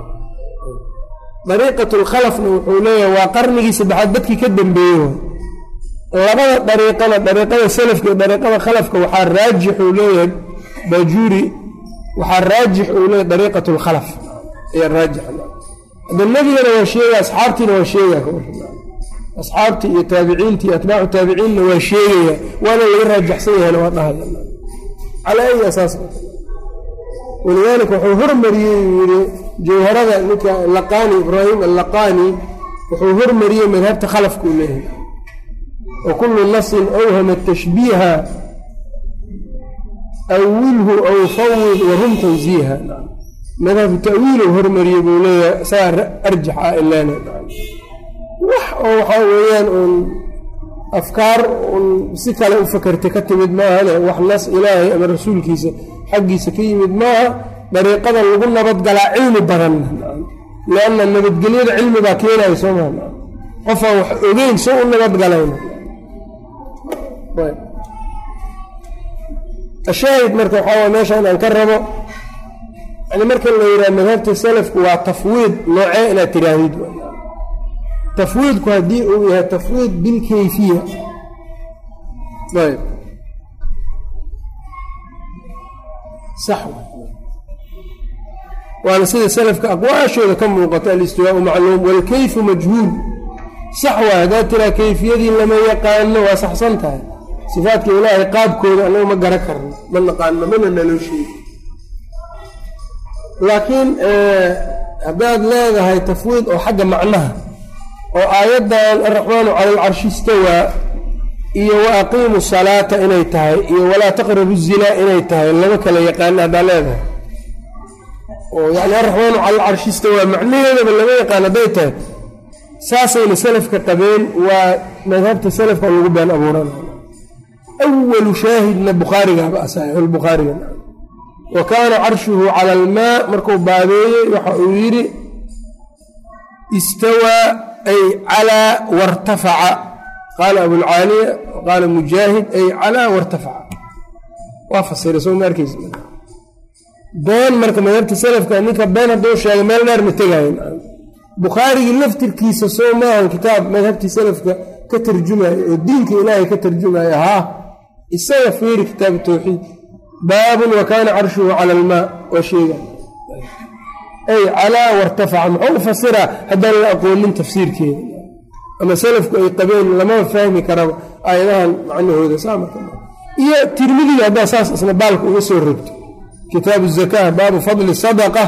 dariiqat lkhalafna wuxuu leeyahay waa qarnigii saddexaad dadkii ka dambeeyey labada dariiqana dariiqada salafka iyo dariiqada khalafka waxaa raajix uu leeyahay bajuri waxaa raajix uu leeyahay dariiqat lkhalaf ayaa raajix hadda nebigana waa sheegaya asxaabtiina waa sheegaya asxaabtii iyo taabiciintii atbaacu taabiciinna waa sheegaya waana laga raajaxsan yahayna waa dhahaya calaa ay asaas walidaalika wuxuu hormariyey uu yihi jawharada ninka laqani ibraahim allaqani wuxuu hormariyey madhabta khalafka uu leeyahay. Wa kullu nasin awhama tashbiiha awilhu aw fawid wahum tanziiha madhabku ta'wiilu hormariyey buu leeyahay saa arjax ah ilaana. Wax oo waxaa weeyaan uun afkaar un si kale u fakertay ka timid maahane wax nas ilaahay ama rasuulkiisa xaggiisa ka yimid maaha dariiqada lagu nabadgalaa cilmi badan. Lianna nabadgelyada cilmi baa keenaya soo maa qofaan wax ogeyn soo u nabadgalayna ashaahid marka waxaa way meeshan aan ka rabo yani marka la yidhaha madhabta salafku waa tafwiid noocee inaad tiraahdid tafwiidku haddii uu yahay tafwiid bilkayfiya ayb waana sida salafka aqwaashooda ka muuqato alistiwaau macluum waalkayfu majhuul. Sax waay haddaad tiraa kayfiyadii lama yaqaano waa saxsan tahay. Sifaadka ilaahay qaabkooda annaga ma gara karno ma naqaano mana naloo sheegi laakiin haddaad leedahay tafwiid oo xagga macnaha oo aayaddan araxmaanu cala alcarshi istawaa iyo wa aqiimu salaata inay tahay iyo walaa taqrabu zinaa inay tahay lama kala yaqaano haddaa leedahay oo yani araxmaanu cala alcarshi istawaa macnaheedaba lama yaqaan hadday tahay. Saasayna salafka qabeen waa madhabta salafka lagu been abuuranay awalu shaahidna bukhaarigaba saxiixulbukhaariga wa kaana carshuhu cala almaa markuu baabeeyey waxa uu yidhi istawaa ay calaa wartafaca. Qaala abulcaaliya qaala mujaahid ay calaa wartafaca. Waa fasiray soo ma arkeysa been marka madhabta salafka ninka been hadduu sheegay meel dheer ma tegayen bukhaarigii laftirkiisa soo maahan kitaab madhabtii salafka ka tarjumayo oo diinka ilaahay ka tarjumayo haa isaga fiiri kitaabu tawxiid. Baabun wa kaana carshuhu cala almaa waa sheega. Ay calaa wartafaca muxuu fasiraa haddaan la aqoonin tafsiirkeeda. Ama salafku ay qabeen lamama fahmi karaba aayadahan macnahooda saamaka iyo tirmidiga haddaa saas isna baalka uga soo rogto kitaabu zakaa baabu fadli sadaqa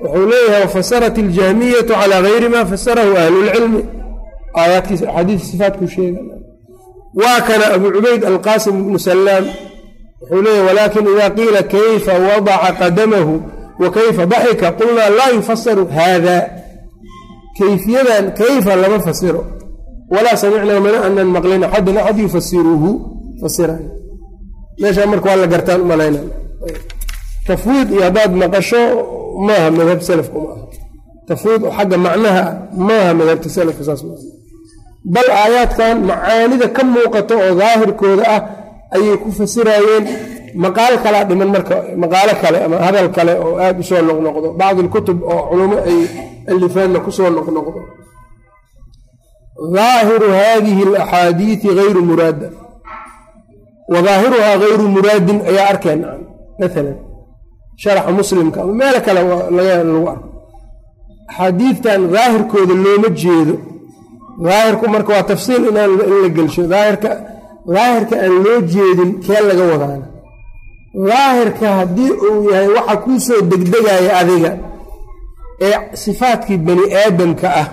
wuxuu leeyahay wafasarat iljahmiyatu calaa gayri ma fasarahu ahlulcilmi aayaadkiisa axaadiis sifaatku sheega waa kana abu cubayd alqaasim ibnu salaam wuxuu leeyahy walaakin ida qiila kayfa wadaca qadamahu wa kayfa qulnaa laa yufasaru haada kayfiyadan kayfa lama fasiro. Walaa samicnaa mana anan maqlin axadan axad yufasiruhu fasirayo meeshaa marka waa la gartaan u malayna tafwiid iyo haddaad maqasho maaha madhab salafku maaha tafwiid xagga macnaha maaha madhabta salafka saas maa bal aayaadkan macaanida ka muuqato oo daahirkooda ah ayay ku fasiraayeen maqaal kalaa dhiman marka maqaalo kale ama hadal kale oo aada u soo noqnoqdo bacdi lkutub oo culummo ay alifaanna ku soo noqnoqdo daahiru hadihi alaxaadiidi hayru muraada wa daahiruhaa hayru muraadin ayaa arkeen maalan sharaxa muslimka. Ama meel kale lagu arko. Axaadiidtan daahirkooda looma jeedo. Daahirku marka waa tafsiil in la gelsho. Daahirka daahirka aan loo jeedin kee laga wadaana. Daahirka haddii uu yahay waxa kuu soo degdegaya adiga ee sifaadkii bani aadamka ah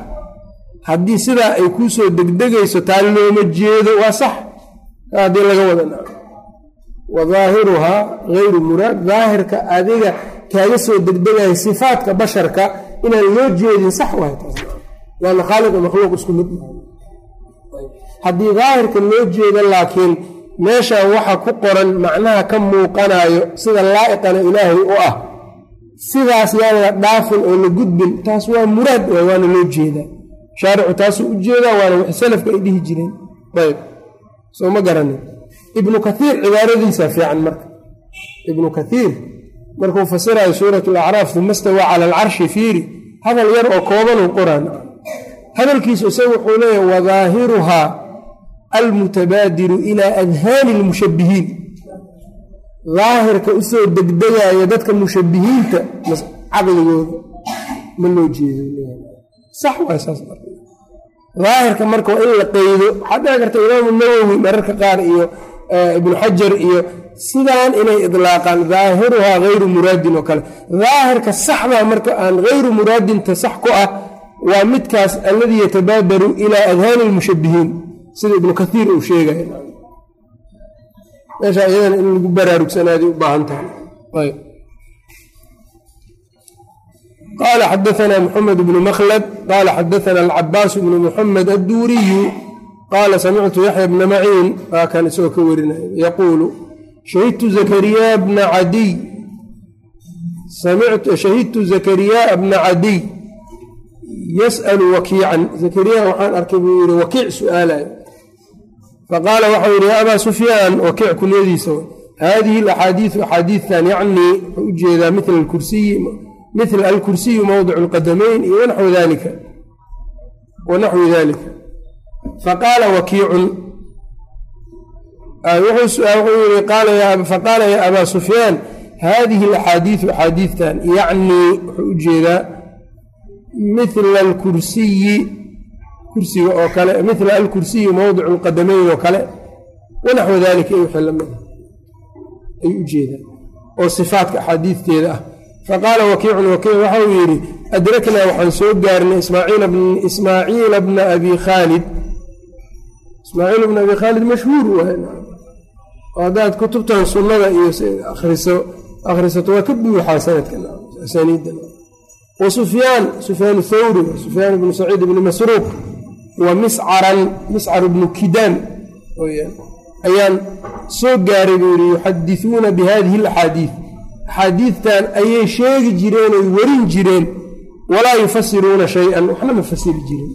haddii sidaa ay kuu soo degdegayso taa looma jeedo waa sax. Haddii laga wada wa daahiruhaa hayru muraad daahirka adiga kaaga soo degdegaya sifaadka basharka inaan loo jeedin sax waay taas. Laanna khaaliq makhluuq isku mid haddii daahirka loo jeedo laakiin meeshan waxa ku qoran macnaha ka muuqanayo sida laa'iqana ilaahay u ah sidaas yaan la dhaafin oo la gudbin taas waa muraad waay waana loo jeedaa. Shaaricu taasuu u jeedaa waana wax salafka ay dhihi jireen. Ayb. Soo ma garanin ibnu kaiir cibaaradiisa fiican marka. Ibnu kaiir markuu fasirayo suurat alacraaf uma stawaa cala alcarshi fiiri. Hadal yar oo koobanuu qoraan. Hadalkiisu isaga wuxuu leeyahy wadaahiruhaa almutabaadiru ilaa adhaani lmushabbihiin daahirka u soo degdegaya dadka mushabbihiinta caqligooda. Ma loo jeedo daahirka marka waa in la qeydo waxaa dhici karta imaamu nawowi mararka qaar iyo ibnu xajar iyo sidaan inay idlaaqaan daahiruhaa hayru muraadin oo kale. Daahirka saxdaa marka aan hayru muraadinta sax ku ah waa midkaas alladii yatabaadaru ilaa adhaani lmushabbihiin sida ibnu kaiir uu sheegay. Meesha iyadana in lagu baraarugsanaada u baahan tahay. Qaala xadaanaa muxamed bnu makhlad qaala xadaana alcabaas bnu muxamed adduuriyu qaala samictu yaxya bna maciin waa kan isagoo ka warinaya yaquulu shahidtu zakariyaa bna cadiy shahidtu zakariyaa bna cadiy yas'alu wakiican zakariya waxaan arkay buu yihi wakiic su'aalayo faqaala waxau yihi ya abaa sufyaan wakiic kunyadiisa haadihi alaxaadiidu axaadiidtan yacnii wuxuu u jeedaa alkursiyi mila alkursiyu mowdicu lqadamayn iyo wanaxwi dalika faqaala wakiicun. Faqaala ya abaa sufyaan haadihi alaxaadiidu axaadiidtan yacnii wuxuu u jeedaa mila alkursiyi kursiga oo kale mila alkursiyi mowdicu lqadamayn oo kale wanaxwu dalika iyo wixii la mid ay u jeedaan oo sifaatka axaadiidteeda ah. Faqaala wakiicun wakiic waxau yidhi adraknaa waxaan soo gaarnay ismaaciila bna abi khaalid ismaaciil bna abi khaalid mashhuur waay haddaad kutubtan sunnada iyo akhrisato waa ka buuxaa sanadka asaniidda. Wa sufyaan sufyaan thawri sufyaan bnu saciid bni masruuq wa miscaran miscar bnu kidaan ayaan soo gaaray buu yihi yuxadisuuna bi alaxaadiid axaadiidtan ayay sheegi jireen oy warin jireen walaa yufasiruuna shay-an waxna ma fasiri jirin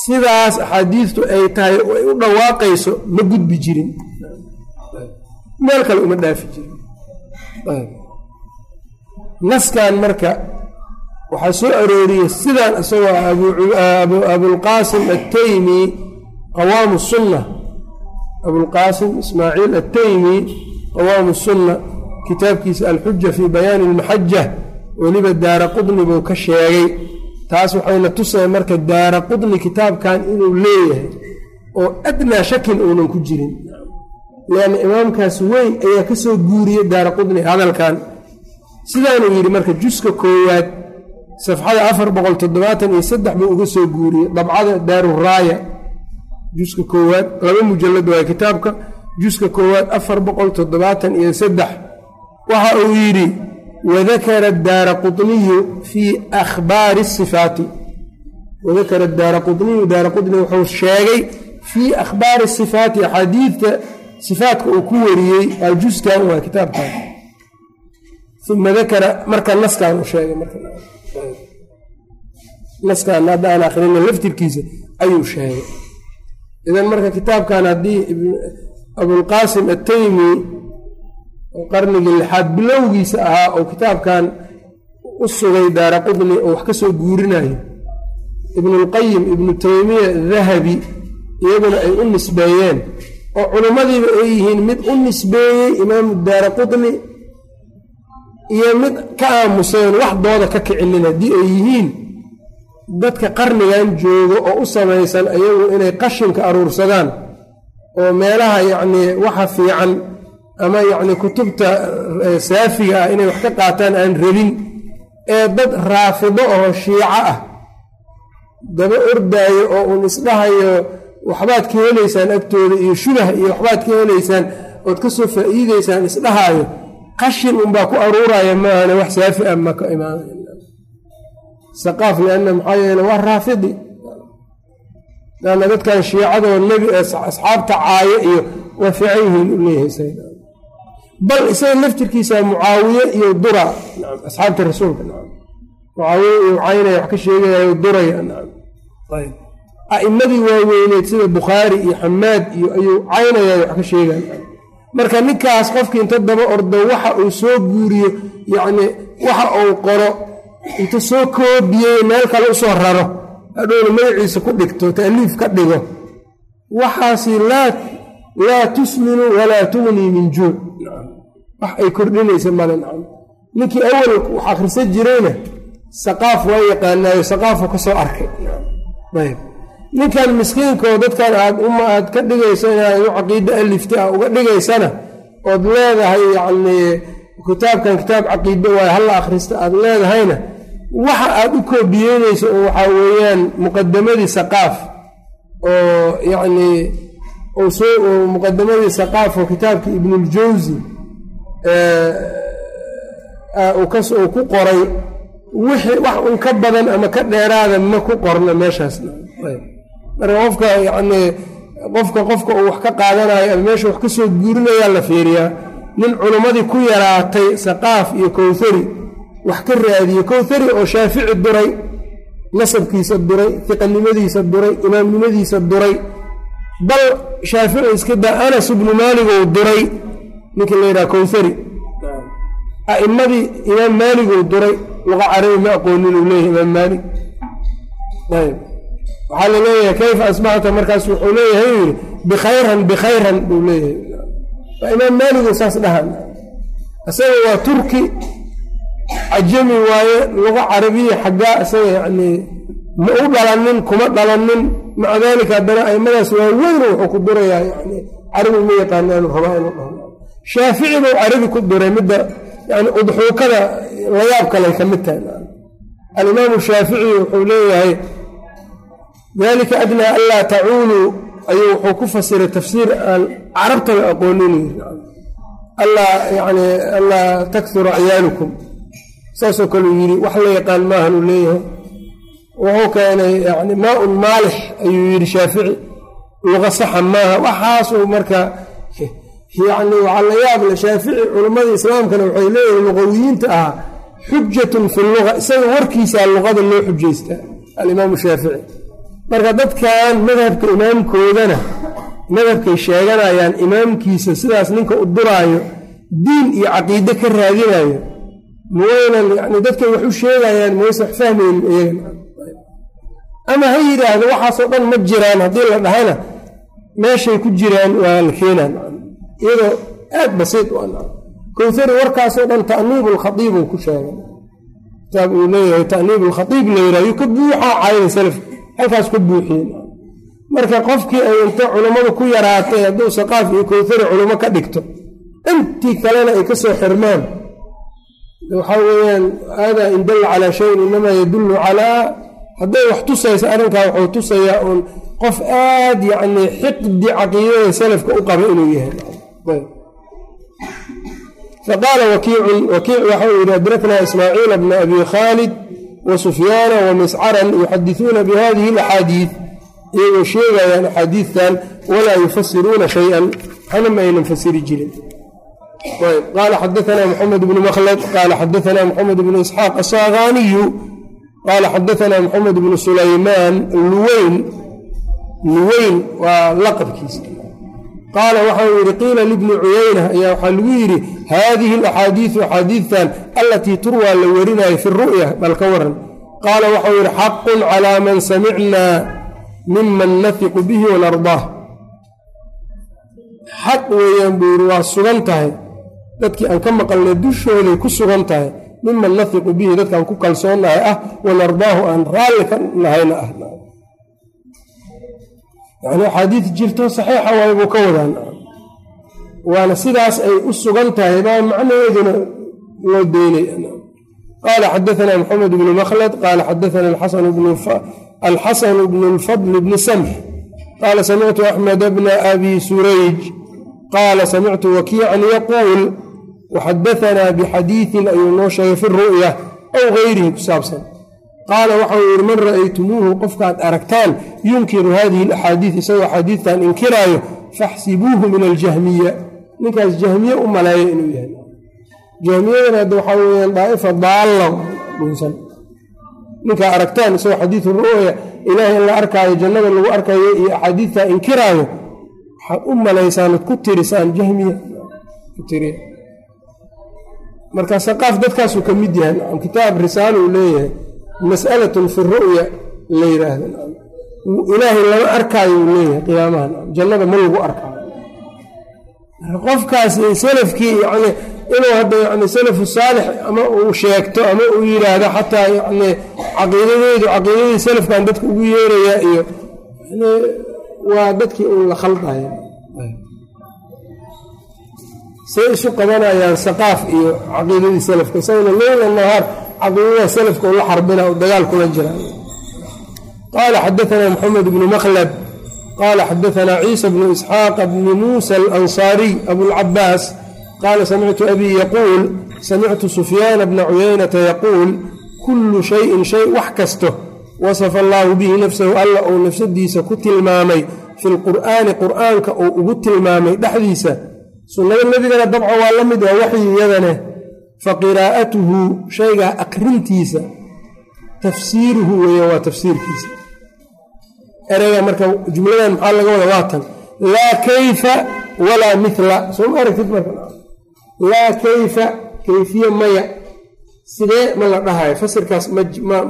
sidaas axaadiistu ay tahay ay u dhawaaqayso ma gudbi jirin. Meel kale uma dhaafi jirin. Naskan marka waxaa soo arooriyey sidaan isagoo abulqaasim attaymi qawaamu sunna. Abulqaasim ismaaciil attaymi qawaamu sunna. Kitaabkiisa alxuja fii bayaani almaxaja weliba daara qudni buu ka sheegay taas waxayna tusaya marka daara qudni kitaabkan inuu leeyahay oo adnaa shakin uunan ku jirin. Lianna imaamkaas weyn ayaa ka soo guuriyey daara qudni hadalkan. Sidaanuu yidhi marka juska koowaad safxada afar boqol toddobaatan iyo saddex buu uga soo guuriyey dabcada daaruraaya juska koowaad laba mujalad waay kitaabka. Juska koowaad afar boqol toddobaatan iyo saddex. Waxa uu yidhi wadakara daara quniyu fii akhbaari sifaati wadakara daara quniyu daara quni wuxuu sheegay fii akhbaari sifaati axaadiidta sifaatka uu ku wariyey aa juskan waa kitaabkan uma dakara marka naskan uu sheegay naskan hadda aan akhrina laftirkiisa ayuu sheegay idan marka kitaabkan haddii abulqaasim attaymi oo qarnigii lixaad bilowgiisa ahaa oo kitaabkan u sugay daara qudni oo wax ka soo guurinayo ibnulqayim ibnu taymiya dahabi iyaguna ay u nisbeeyeen oo culimmadiiba ay yihiin mid u nisbeeyey imaamu daara qutni iyo mid ka aamuseen wax dooda ka kicinin haddii ay yihiin dadka qarnigan joogo oo u samaysan ayagu inay qashinka aruursadaan oo meelaha yacnii waxa fiican ama yacni kutubta saafiga ah inay wax ka qaataan aan rabin ee dad raafido oo shiico ah. Daba ordaayo oo uun isdhahayo waxbaad ka helaysaan agtooda iyo shubah iyo waxbaad ka helaysaan ood ka soo faa'iideysaan isdhahaayo qashin unbaa ku aruuraya maahane wax saafi ah ma ka imaanaya saqaaf lianna maxaa yeele waa raafidi. Lanna dadkan shiicadoo nebi asxaabta caayo iyo waa fiican yihiin u leeyahay bal isaga laftirkiisa mucaawiye iyo dura asxaabta rasuulka. Mucaawiye iyo caynaya wax ka sheegayayo duraya ayb a'immadii waaweyneed sida bukhaari iyo xamaad iyo ayuu caynaya wax ka sheegaya marka ninkaas qofkii inta daba ordo waxa uu soo guuriyo yacni waxa uu qoro inta soo koobiyey meel kale u soo raro hadhowna magaciisa ku dhigto ta'liif ka dhigo. Waxaasi laa tusminu walaa tugnii min juuc wax ay kordhinaysa nacam ninkii awal wax akhrisan jirayna saqaaf waa yaqaanaayo saqaafu ka soo arkay. Ayb. Ninkan miskiinkaoo dadkan aad uma aad ka dhigayso inaad u caqiide alifta ah uga dhigaysana ood leedahay yacnii kitaabkan kitaab caqiide waayo halla akhrista aad leedahayna waxa aad u koobiyeynayso oo waxaa weeyaan muqadamadii saqaaf oo yacnii muqadamadii saqaaf oo kitaabkii ibnuljawsi uu ku qoray. Wixii wax un ka badan ama ka dheeraada ma ku qorna meeshaas marka qofka yacnii qofka qofka uu wax ka qaadanayo ama meesha wax ka soo guurinayaa la fiiriyaa. Nin culimmadii ku yaraatay saqaaf iyo kowhari wax ka raadiye kowhari oo shaafici duray nasabkiisa duray fiqanimadiisa duray imaamnimadiisa duray. Bal shaafici iska daa anas ibnu maaligou duray ninkii la yidhaha kowhari a'immadii imaam maaligou duray luqa carabi ma aqoonin uu leeyahay imaam maalig ayb waxaa la leeyahay kayfa asbaxta? Markaas wuxuu leeyahay u yidhi bikhayran bikhayran buu leeyahay. Waa imaam maaligou saas dhahan isaga waa turki cajami waaye luqa carabiya xaggaa isaga yacnii ma u dhalanin kuma dhalanin. Maca daalika haddana aimadaas waa weyn wuxuu ku durayaa yani carabi ma yaqaanaanu rabaa inuu dhaho shaafici buu carabi ku duray midda yani udxuukada layaab kaley ka mid tahay. Alimaamu shaafici wuxuu leeyahay dalika adnaa anlaa tacuuluu ayuu wuxuu ku fasiray tafsiir aan carabtaba aqoonin. Allaa yani allaa takura ciyaalukum saasoo kale uu yidhi wax la yaqaan maahan uu leeyahay. Wuxuu keenay yani maa-un maalix ayuu yidhi shaafici. Luqa maaha. Waxaasuu marka yani waxaa la yaab le shaafici culimmadii islaamkana waxay leeyihiin luqawiyiinta ahaa xujatun fi luga isaga warkiisaa luqada loo xujaystaa alimaamu shaafici. Marka dadkan madhabka imaamkoodana madhabkay sheeganayaan imaamkiisa sidaas ninka u duraayo diin iyo caqiide ka raadinayo mawaynan yani dadkay wax u sheegayaan mawaysan wax fahmaynin ama ha yidhaahdo waxaasoo dhan ma jiraan haddii la dhahana meeshay ku jiraan waa la keenaan iyadoo aad basiid u an kowhari warkaasoo dhan ta'niib lkhaiib ku sheegay. Kitaab uu leeyahay ta'niib lkhaiib la yidhah yuu ka buuxaa caayada salafka halkaas ka buuxiyen marka qofkii ay inta culammadu ku yaraatay hadduu saqaaf iyo kowhari culamo ka dhigto intii kalena ay ka soo xirmaan. Waxaa weeyaan haadaa in calaa shayin inamaa yadullu calaa hadday wax tusaysa arrinkaa wuxuu tusayaa uun qof aad yacni xiqdi caqiidada salafka u qaba inuu yahay faqaala wakiic waxa uu yidhi adraknaa ismaaciila bna abi khaalid wa sufyaana wa miscaran yuxadisuuna bihadihi alaxaadiid iyagoo sheegayaan axaadiidtan walaa yufasiruuna shay-an. Waxna ma aynan fasiri jirin. Qaala xadaanaa maxamed bnu makhlad qaala xadaanaa maxamed bnu isxaaq asaagaaniyu qaala xadaanaa maxamed bnu sulaymaan luweyn luweyn waa laqabkiisa qaala waxau yidhi qiila libni cuyayna ayaa waxaa lagu yidhi haadihi alaxaadiidu axaadiidtan allatii turwaa la warinayo fi ru'ya bal ka waran. Qaala waxau yihi xaqun calaa man samicnaa miman nafiqu bihi wanardaah xaq weeyaan buu yidhi waa sugan tahay. Dadkii aan ka maqalnay dushooday ku sugan tahay. Miman nafiqu bihi dadkaan ku kalsoonnahay ah wanardaahu aan raalli ka nahayna ah yani axaadiid jirto saxiixa waay buu ka wadaan waana sidaas ay u sugan tahay baa macnaheeduna loo deynaya qaala xadaana maxamed bnu makhlad qaala xadaana alxasanu bnu lfadl bni samx qaala samictu axmed bna abi surayj. Qaala samictu wakiican yaquul waxadaanaa bixadiiin ayuu noo sheegay fi ru'ya aw gayrihi ku saabsan qaala waxau yihi man ra'aytumuuhu qofkaad aragtaan yunkiru hadihi alaxaadiid isagoo axaadiidtan inkiraayo faxsibuuhu min aljahmiya. Ninkaas jahmiye u maleeyo inuu yahay. Jahmiyadana hadda waxaa weyaan daa'ifa daalla dhunsan. Ninkaa aragtaan isagoo xadiidu ru'ya ilaahay in la arkaayo jannada lagu arkayo iyo axaadiidtaa inkiraayo waxaad u malaysaan ad ku tirisaan jahmiya. Marka saqaaf dadkaasuu ka mid yahay. Kitaab risaalo uu leeyahay mas'alatun fi ru'ya la yidhaahdo ilaahay lama arkaayo leeyahay qiyaamaha. Jannada ma lagu arkaayo. Qofkaas salafkii yani inuu hadda yani salafu saalix ama uu sheegto ama uu yidhaahdo xataa yani caqiidadeedu caqiidadii salafkan dadka ugu yeerayaa iyo yani waa dadkii uu la khaldaya say isu qabanayaan saqaaf iyo caqiidadii salafka. Isagana leyla nahaar caqiidada salafka ula xarbina u dagaal kula jira. Qaala xadaana maxamed bnu makhlad qaala xadaana ciisa bnu isxaaq bni muusa alansaariy abulcabaas qaala samictu abii yaquul samictu sufyaana bna cuyaynata yaquul kullu shayin shay wax kasto wasafa allaahu bihi nafsahu alla uu nafsadiisa ku tilmaamay fi lqur'aani qur'aanka uu ugu tilmaamay dhexdiisa. Sunnada nebigana dabca waa la mid waa waxyi iyadane fa qiraa'atuhu shaygaa aqrintiisa tafsiiruhu weeyaan waa tafsiirkiisa. Ereyga marka jumladan maxaa laga wada waatan laa kayfa walaa mila soo ma aragtid marka? Laa kayfa kayfiye maya. Sidee ma la dhahayo? Fasirkaas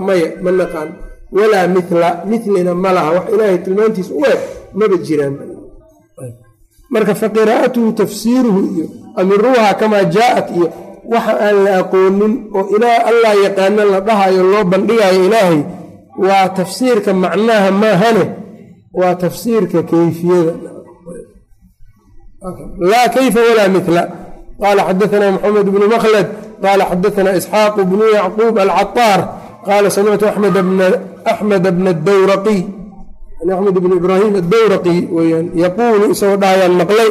maya ma naqaan. Walaa mila milina ma laha. Wax ilaahay tilmaantiisa u eg maba jiraan. Marka fa qiraa'atuhu tafsiiruhu iyo amiruuha kamaa jaa'at iyo waxa aan la aqoonin oo ilaa allah yaqaano la dhahayo loo bandhigayo ilaahay waa tafsiirka macnaha maahane waa tafsiirka kayfiyada. Laa kayfa walaa mila qaala xadaana maxamed bnu makhlad qaala xadaana isxaaq bnu yacquub alcataar qaala samictu axmed bna adawraqiy axmed bn ibraahim adawraqi weyaan yaquulu isagoo dhahayaan maqlay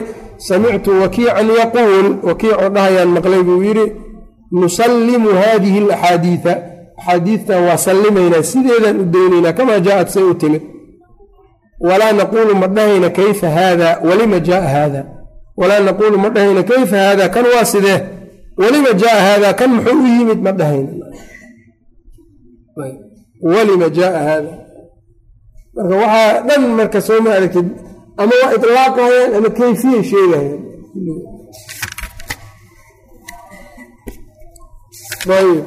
samictu wakiican yaquul. Wakiicoo dhahayaan maqlay buu yidhi nusallimu hadihi alaxaadiida axaadiidtan waa sallimaynaa sideedaan u daynaynaa kamaa jaaءat say u timid. Walaa naquulu ma dhahayna kayfa haada walima jaaa haada walaa naquulu ma dhahayna kayfa haada kan waa sidee? Walima jaaa haada kan muxuu u yimid ma dhahayna. Walima jaaa haada marka waxaa dhan marka soo ma aragtid ama waa ilaaqayaan ama kayfiya sheegayaan ayb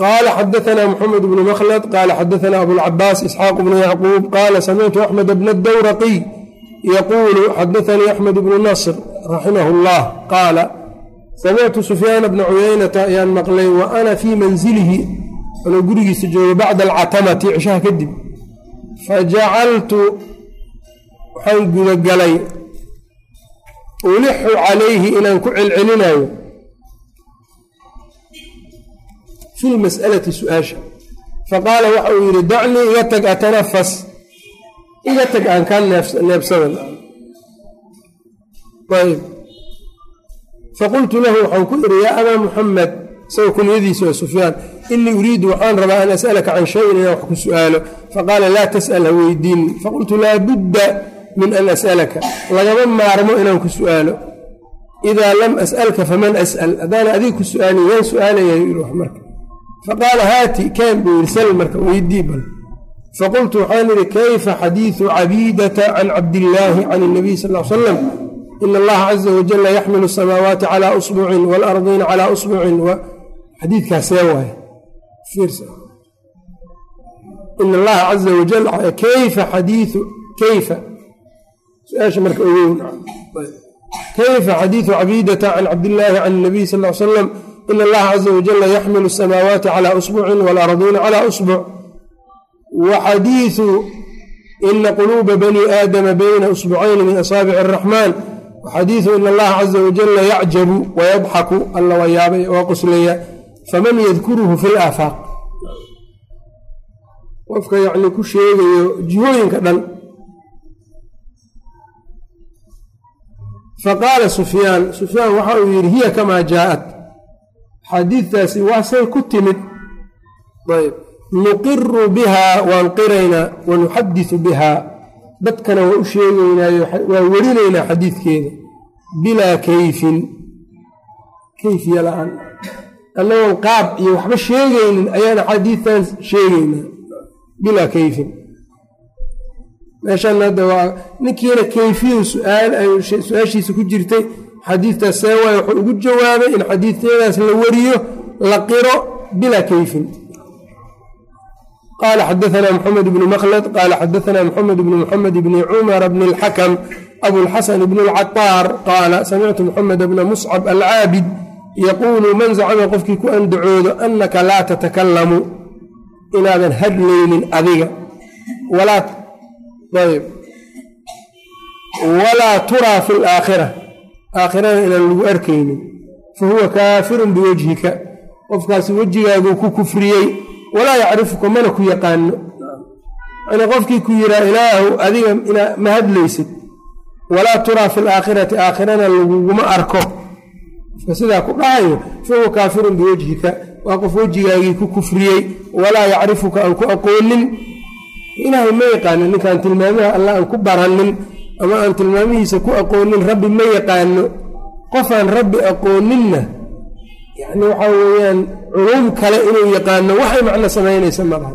qaala xadaana maxamed bnu makhlad qaala xadaana abulcabaas isxaaq bnu yacquub qaala samictu axmed bna dawraqiy yaquulu xadaanii axmed bnu nasr raximah اllah qaala samictu sufyaana bna cuyaynata ayaan maqlay wa ana fii manzilihi anuu gurigiisa joogo bacda alcatamati cishaha kadib fajacaltu waxaan gudagalay. ulixu calayhi inaan ku celcelinayo fi lmas'alati su'aasha faqaala waxa uu yidhi dacnii iga tag atanafas iga tag aan kaa neebsadan ayb faqultu lahu waxaan ku idhi yaa abaa muxamed isagoo kunyadiisa waa sufyaan inii uriidu waxaan rabaa an as'alaka can shayin inaan wax ku su'aalo. Faqaala laa tas'al ha faqultu laa budda min an as'alaka lagama maarmo inaan ku su'aalo. Idaa lam as'alka faman as'al haddaana adiga ku su'aalin yaan su'aalaya marka. Faqaala haati kaan buu yidhi sal marka weydii bal. Faqultu waxaan idhi kayfa xadiidu cabiidata can cabdillaahi can اnabiy sal l salam in allaha caza wajala yaxmilu asamaawaati calaa usbucin waalardiina calaa usbucin xadiidkaasee waay. In allaha caza wajal kayfa xadiiu kayfa? Su'aasha marka ogeyn kayfa xadiidu cabidata can cabdillaahi can nabiy sal l slam in allaha caza wajala yaxmilu asamaawaati calaa usbucin waalarduuna calaa usbuc wa xadiidu ina quluuba bani aadama bayna usbucayni min asaabici araxmaan waxadiidu in allaha caza wajala yacjabu wayadxaku alla waa yaabay waa qoslaya faman yadkuruhu fi laafaaq qofka yacni ku sheegayo jihooyinka dhan. Faqaala sufyaan sufyaan waxa uu yidhi hiya kamaa jaaءat xadiidtaasi waasay ku timid. Ayb. Nuqiru bihaa waan qiraynaa wanuxadiثu bihaa dadkana waa u sheegaynaayo waa werinaynaa xadiidkeeda. Bilaa kayfin. Kayfiya la'aan annagoon qaab iyo waxba sheegaynin ayaan axaadiidtan sheegaynaa. Bilaa kayfin. Meeshan hadda waa ninkiina kayfiyu su'aashiisa ku jirtay. Xadiidtaas see waay wuxuu ugu jawaabay in xadiidyadaas la wariyo la qiro bilaa kayfin. Qaala xadaanaa moxamed bnu makhlad qaala xadaanaa moxamed bnu moxamed bni cumar bni اlxakam abulxasan bn اlcataar qaala samictu moxamed bna muscab alcaabid yaquulu man zacama qofkii ku andacoodo anaka laa tatakalamu inaadan hadlaynin adiga walaa turaa fi laakhira aakhirana inaan lagu arkaynin fa huwa kaafirun biwajhika qofkaasi wejigaaguu ku kufriyey walaa yacrifuka mana ku yaqaano yani qofkii ku yihaa ilaahu adiga ma hadlaysid walaa turaa fi laakhirati aakhirana laguguma arko qofka sidaa ku dhahayo fa huwa kaafirun biwajhika waa qof wejigaagii ku kufriyey walaa yacrifuka aan ku aqoonin. Ilaahay ma yaqaanin ninkaan tilmaamaha allah aan ku baranin ama aan tilmaamihiisa ku aqoonin rabbi ma yaqaano qofaan rabbi aqooninna yani waxaa weeyaan culum kale inuu yaqaano waxay macno samaynaysa malaha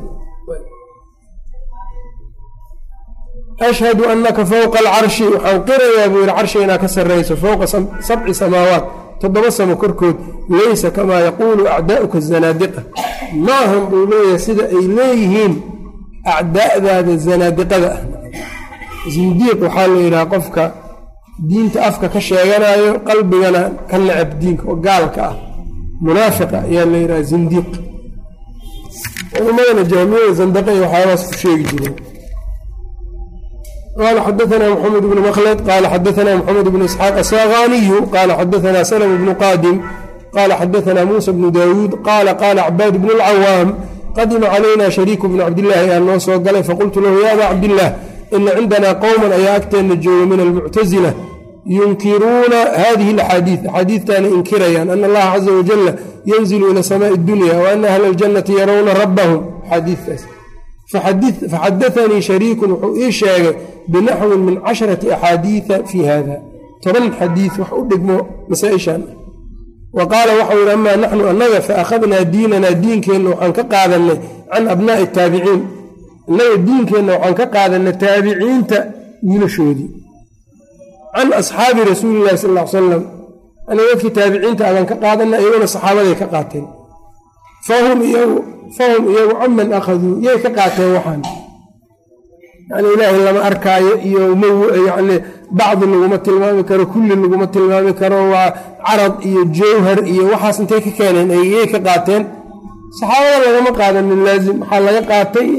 ashhadu annaka fowqa alcarshi waxaan qirayaa buu yidhi carshiga inaa ka sarrayso fowqa sabci samaawaat toddoba samo korkood laysa kamaa yaquulu acdaa'uka zanaadiqa. Maahan buu leeyahay sida ay leeyihiin acdaa'daada zanaadiqada. Ah zindiiq waxaa la yidhaha qofka diinta afka ka sheeganayo qalbigana ka necab diinka oo gaalka ah. Munaafiqa ayaa la yidhaha zindiiq. Culamadana jahmiyada zandaqay waxyaabaas ku sheegi jireen qala xadaanaa mxamed bnu makhlad qaala xadaanaa mxamed bnu isxaaq asaaganiyu qaala xadaanaa salm bnu qaadim qaala xadaanaa muusa bnu daawuud qaala qaala cabaad bnu lcawaam qadima calayna shariiku bnu cabdillaahi ayaa noo soo galay faqultu lahu ya abaa cabdillaah ina cindanaa qowman ayaa agteenna jooga min almuctasila yunkiruuna hadihi alaxaadiid axaadiidtaana inkirayaan ana allaha caza wajalla yanzilu ila samaai اdunya wa ana ahla اljannati yarawna rabbahum xadiidtaas faxadaanii shariikun wuxuu ii sheegay binaxwin min casharati axaadiida fii hada toban xadiid wax u dhigmo masaa-ishan wa qaala waxau yidhi amaa naxnu annaga faakhadnaa diinanaa diinkeenna waxaan ka qaadanay can abnaa'i taabiciin annaga diinkeenna waxaan ka qaadanay taabiciinta wiilashoodii can asxaabi rasuuli illahi sal l salam aniga dadkii taabiciinta adan ka qaadanay iyaguna saxaabaday ka qaateen fahum iyagu fahum iyagu caman akhaduu yay ka qaateen waxaan. Yani ilaahay lama arkaayo iyo myani bacdi laguma tilmaami karo kulli laguma tilmaami karo waa carad iyo jawhar iyo waxaas intay ka keeneen yay ka qaateen. Saxaabada lagama qaadanin laazim. Waxaa laga qaatay?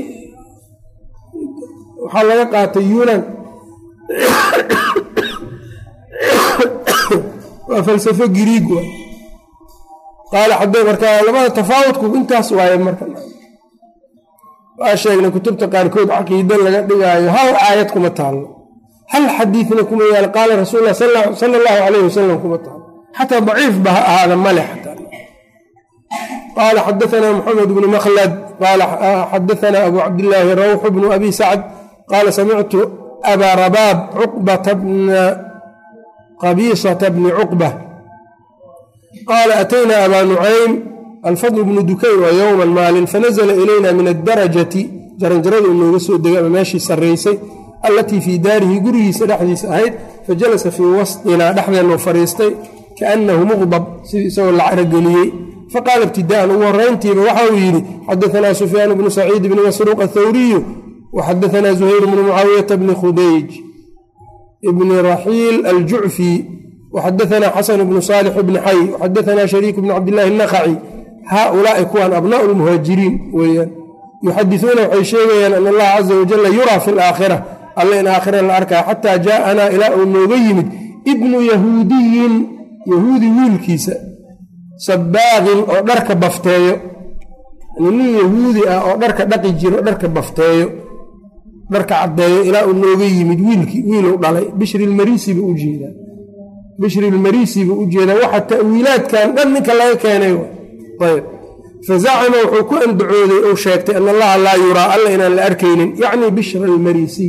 Waxaa laga qaatay yunan. Waa falsafo giriig qaala xade markaa labada tafaawudku intaas waaye marka. Waa sheegnay kutubta qaarkood caqiida laga dhigaayo hal aayad kuma taallo hal xadiidna kuma yaalo qaala rasuul lah sala allahu calayh wasalam kuma taallo xataa daciif ba ha ahaada male xataa. Qaala xadaanaa moxamed bnu makhlad qaala xadaanaa abu cabdillaahi rawxu bnu abi sacd qaala samictu abaa rabaab cuqbata bna qabiisata bni cuqba qaala ataynaa abaa nucaym alfadl bnu dukay waa yowman maalin fanazla ilayna min adarajati jaranjarada inooga soo degay ama meeshii sarraysay allatii fii daarihi gurigiisa dhexdiisa ahayd fajalasa fii wasطinaa dhexdeennu fadhiistay kaannahu muqdab sidii isagoo la carageliyey faqaala ibtidaan ugu horeyntiiba waxa uu yidhi xadaanaa sufyaan bnu saciid bni masruuq athawriyu waxadaanaa zuhayr bnu mucaawiyata bni khudayj bni raxiil aljucfi waxadaanaa xasan bnu saalix bni xay waxadaanaa shariik bni cabdillahi naqaci haaulaai kuwan abnaau lmuhaajiriin weeyaan yuxadisuuna waxay sheegayaan an allaha caza wajalla yuraa fi laakhira alle in aakhira la arkaa xataa jaaanaa ilaa uu nooga yimid ibnu yahuudiyin yahuudi wiilkiisa sabaaqin oo dharka bafteeyo nin yahuudi ah oo dharka dhaqi jiro dharka bafteeyo dharka caddeeyo ilaa uu bishrilmarisi buu u jeedaa bishrilmarisi buu u jeedaa waxa ta'wiilaadkan dhan ninka laga keenay. Ayb. Fazacama wuxuu ku andacooday ou sheegtay an allaha laa yuraa alla inaan la arkaynin. Yacni bishra almarisi.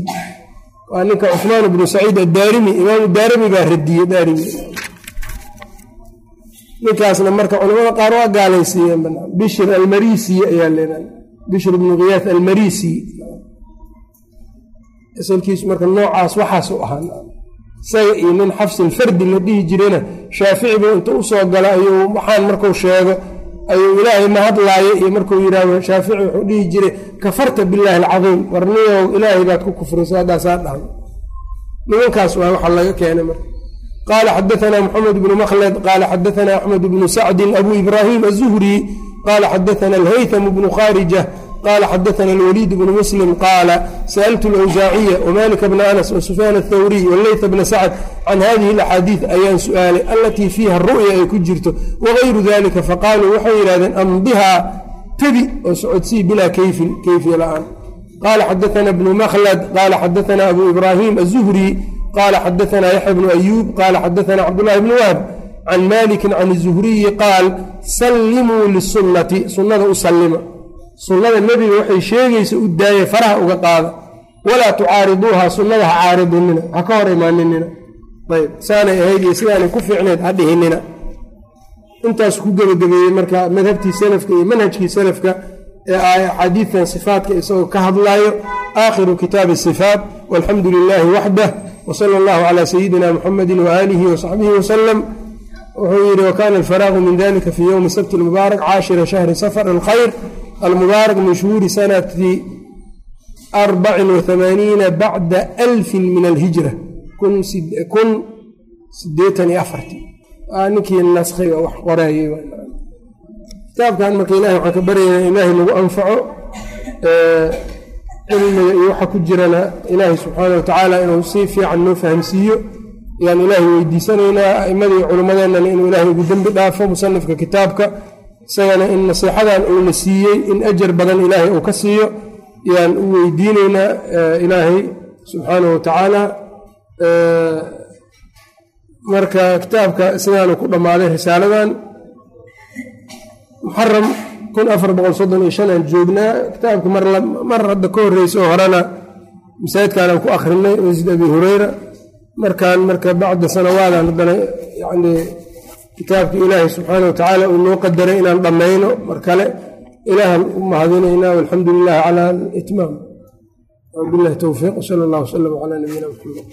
Waa ninka cusmaan bnu saciid addaarimi imaamu daarimi baa radiyey daarimi. Ninkaasna marka culamada qaar waa gaalaysiiyeen bishr almarisi ayaa leedahay bishr bnu khiyaas almarisi. Asalkiisu marka noocaas waxaasu ahaa isaga iyo nin xafsilfardi la dhihi jirayna shaafici buu inta u soo gala ayuu waxaan marku sheego ayuu ilaahay ma hadlaayo iyo markuu yidhaahdo shaafici wuxuu dhihi jiray kafarta billaahi alcadiim warniyow ilaahay baad ku kufrisa haddaasaa dhahay nimankaas waa waxa laga keenay marka. Qaala xadaanaa moxamed bnu makhlad qaala xadaanaa axmed bnu sacdin abu ibraahim azuhri qaala xadaana alhaytham bnu khaarija qala xadaana alwaliid bnu muslim qaala sa'altu alawsaaciya wmalika bna anas wasufyaan athawriy waleyta bna sacd can hadihi alaxaadiid ayaan su'aalay alatii fiiha ru'ya ay ku jirto wagayru dalika faqaaluu waxay yidhahdeen amdihaa tebi oo socodsii bilaa kayfin kayfiya la'aan qaala xadaana bnu makhlad qaala xadaana abu ibraahim azuhri qaala xadaana yaxya bnu ayuub qaala xadaana cabdullahi bni wahb can maliki can zuhriyi qaal sallimuu lisunati sunnada u sallima sunnada nebiga waxay sheegaysa u daaya faraha uga qaada walaa tucaariduuha sunnada ha caaridinina ha ka hor imaaninina. Ayb saanay ahayd iyo sidaanay ku fiicneed ha dhihinina. Intaas ku gebagabeeyey marka madhabtii salafka iyo manhajkii salafka ee axaadiidan sifaatka isagoo ka hadlaayo aakhiru kitaabi sifaat walxamdu lilaahi waxdah wsala allahu calaa sayidina muxamedi waaalihi wasaxbihi wasalam wuxuu yidhi wakana alfaraaqu min dalika fi ywmi sabti mubaarak caashira shahri safar alkhayr almubaarak min shuhuuri sanati arbacin waamaaniina bacda alfin min alhijra kun sideetan iyo afartii ninkii naskhiga wax qoraayey kitaabkan marka ilahi waxaan ka baryaynaa ilaahay nagu anfaco cilmiga iyo waxa ku jirana ilaahay subxaana wa tacaala inuu si fiican noo fahamsiiyo ayaan ilaahay weydiisanaynaa a'imadii culimmadeennana inuu ilaahay ugu dembi dhaafo musanifka kitaabka isagana in nasiixadan uuna siiyey in ajar badan ilaahay uu ka siiyo ayaan u weydiinaynaa ilaahay subxaanahu wa tacaala marka kitaabka sidaanu ku dhammaaday risaaladan muxaram kun afar boqol soddon iyo shan aan joognaa kitaabka mar hadda ka horreysa oo horena masaajidkaan aan ku akrinay masjid abi hureyra markaan marka bacda sanawaadan haddana yani kitaabka ilaahay subxaana wa tacaala uu noo qadaray inaan dhammayno. Mar kale ilaahan u mahadinaynaa walxamdu lilahi cala itmaam wabilahi towfiiq wsala allah wslam calaa nabiyina maxamed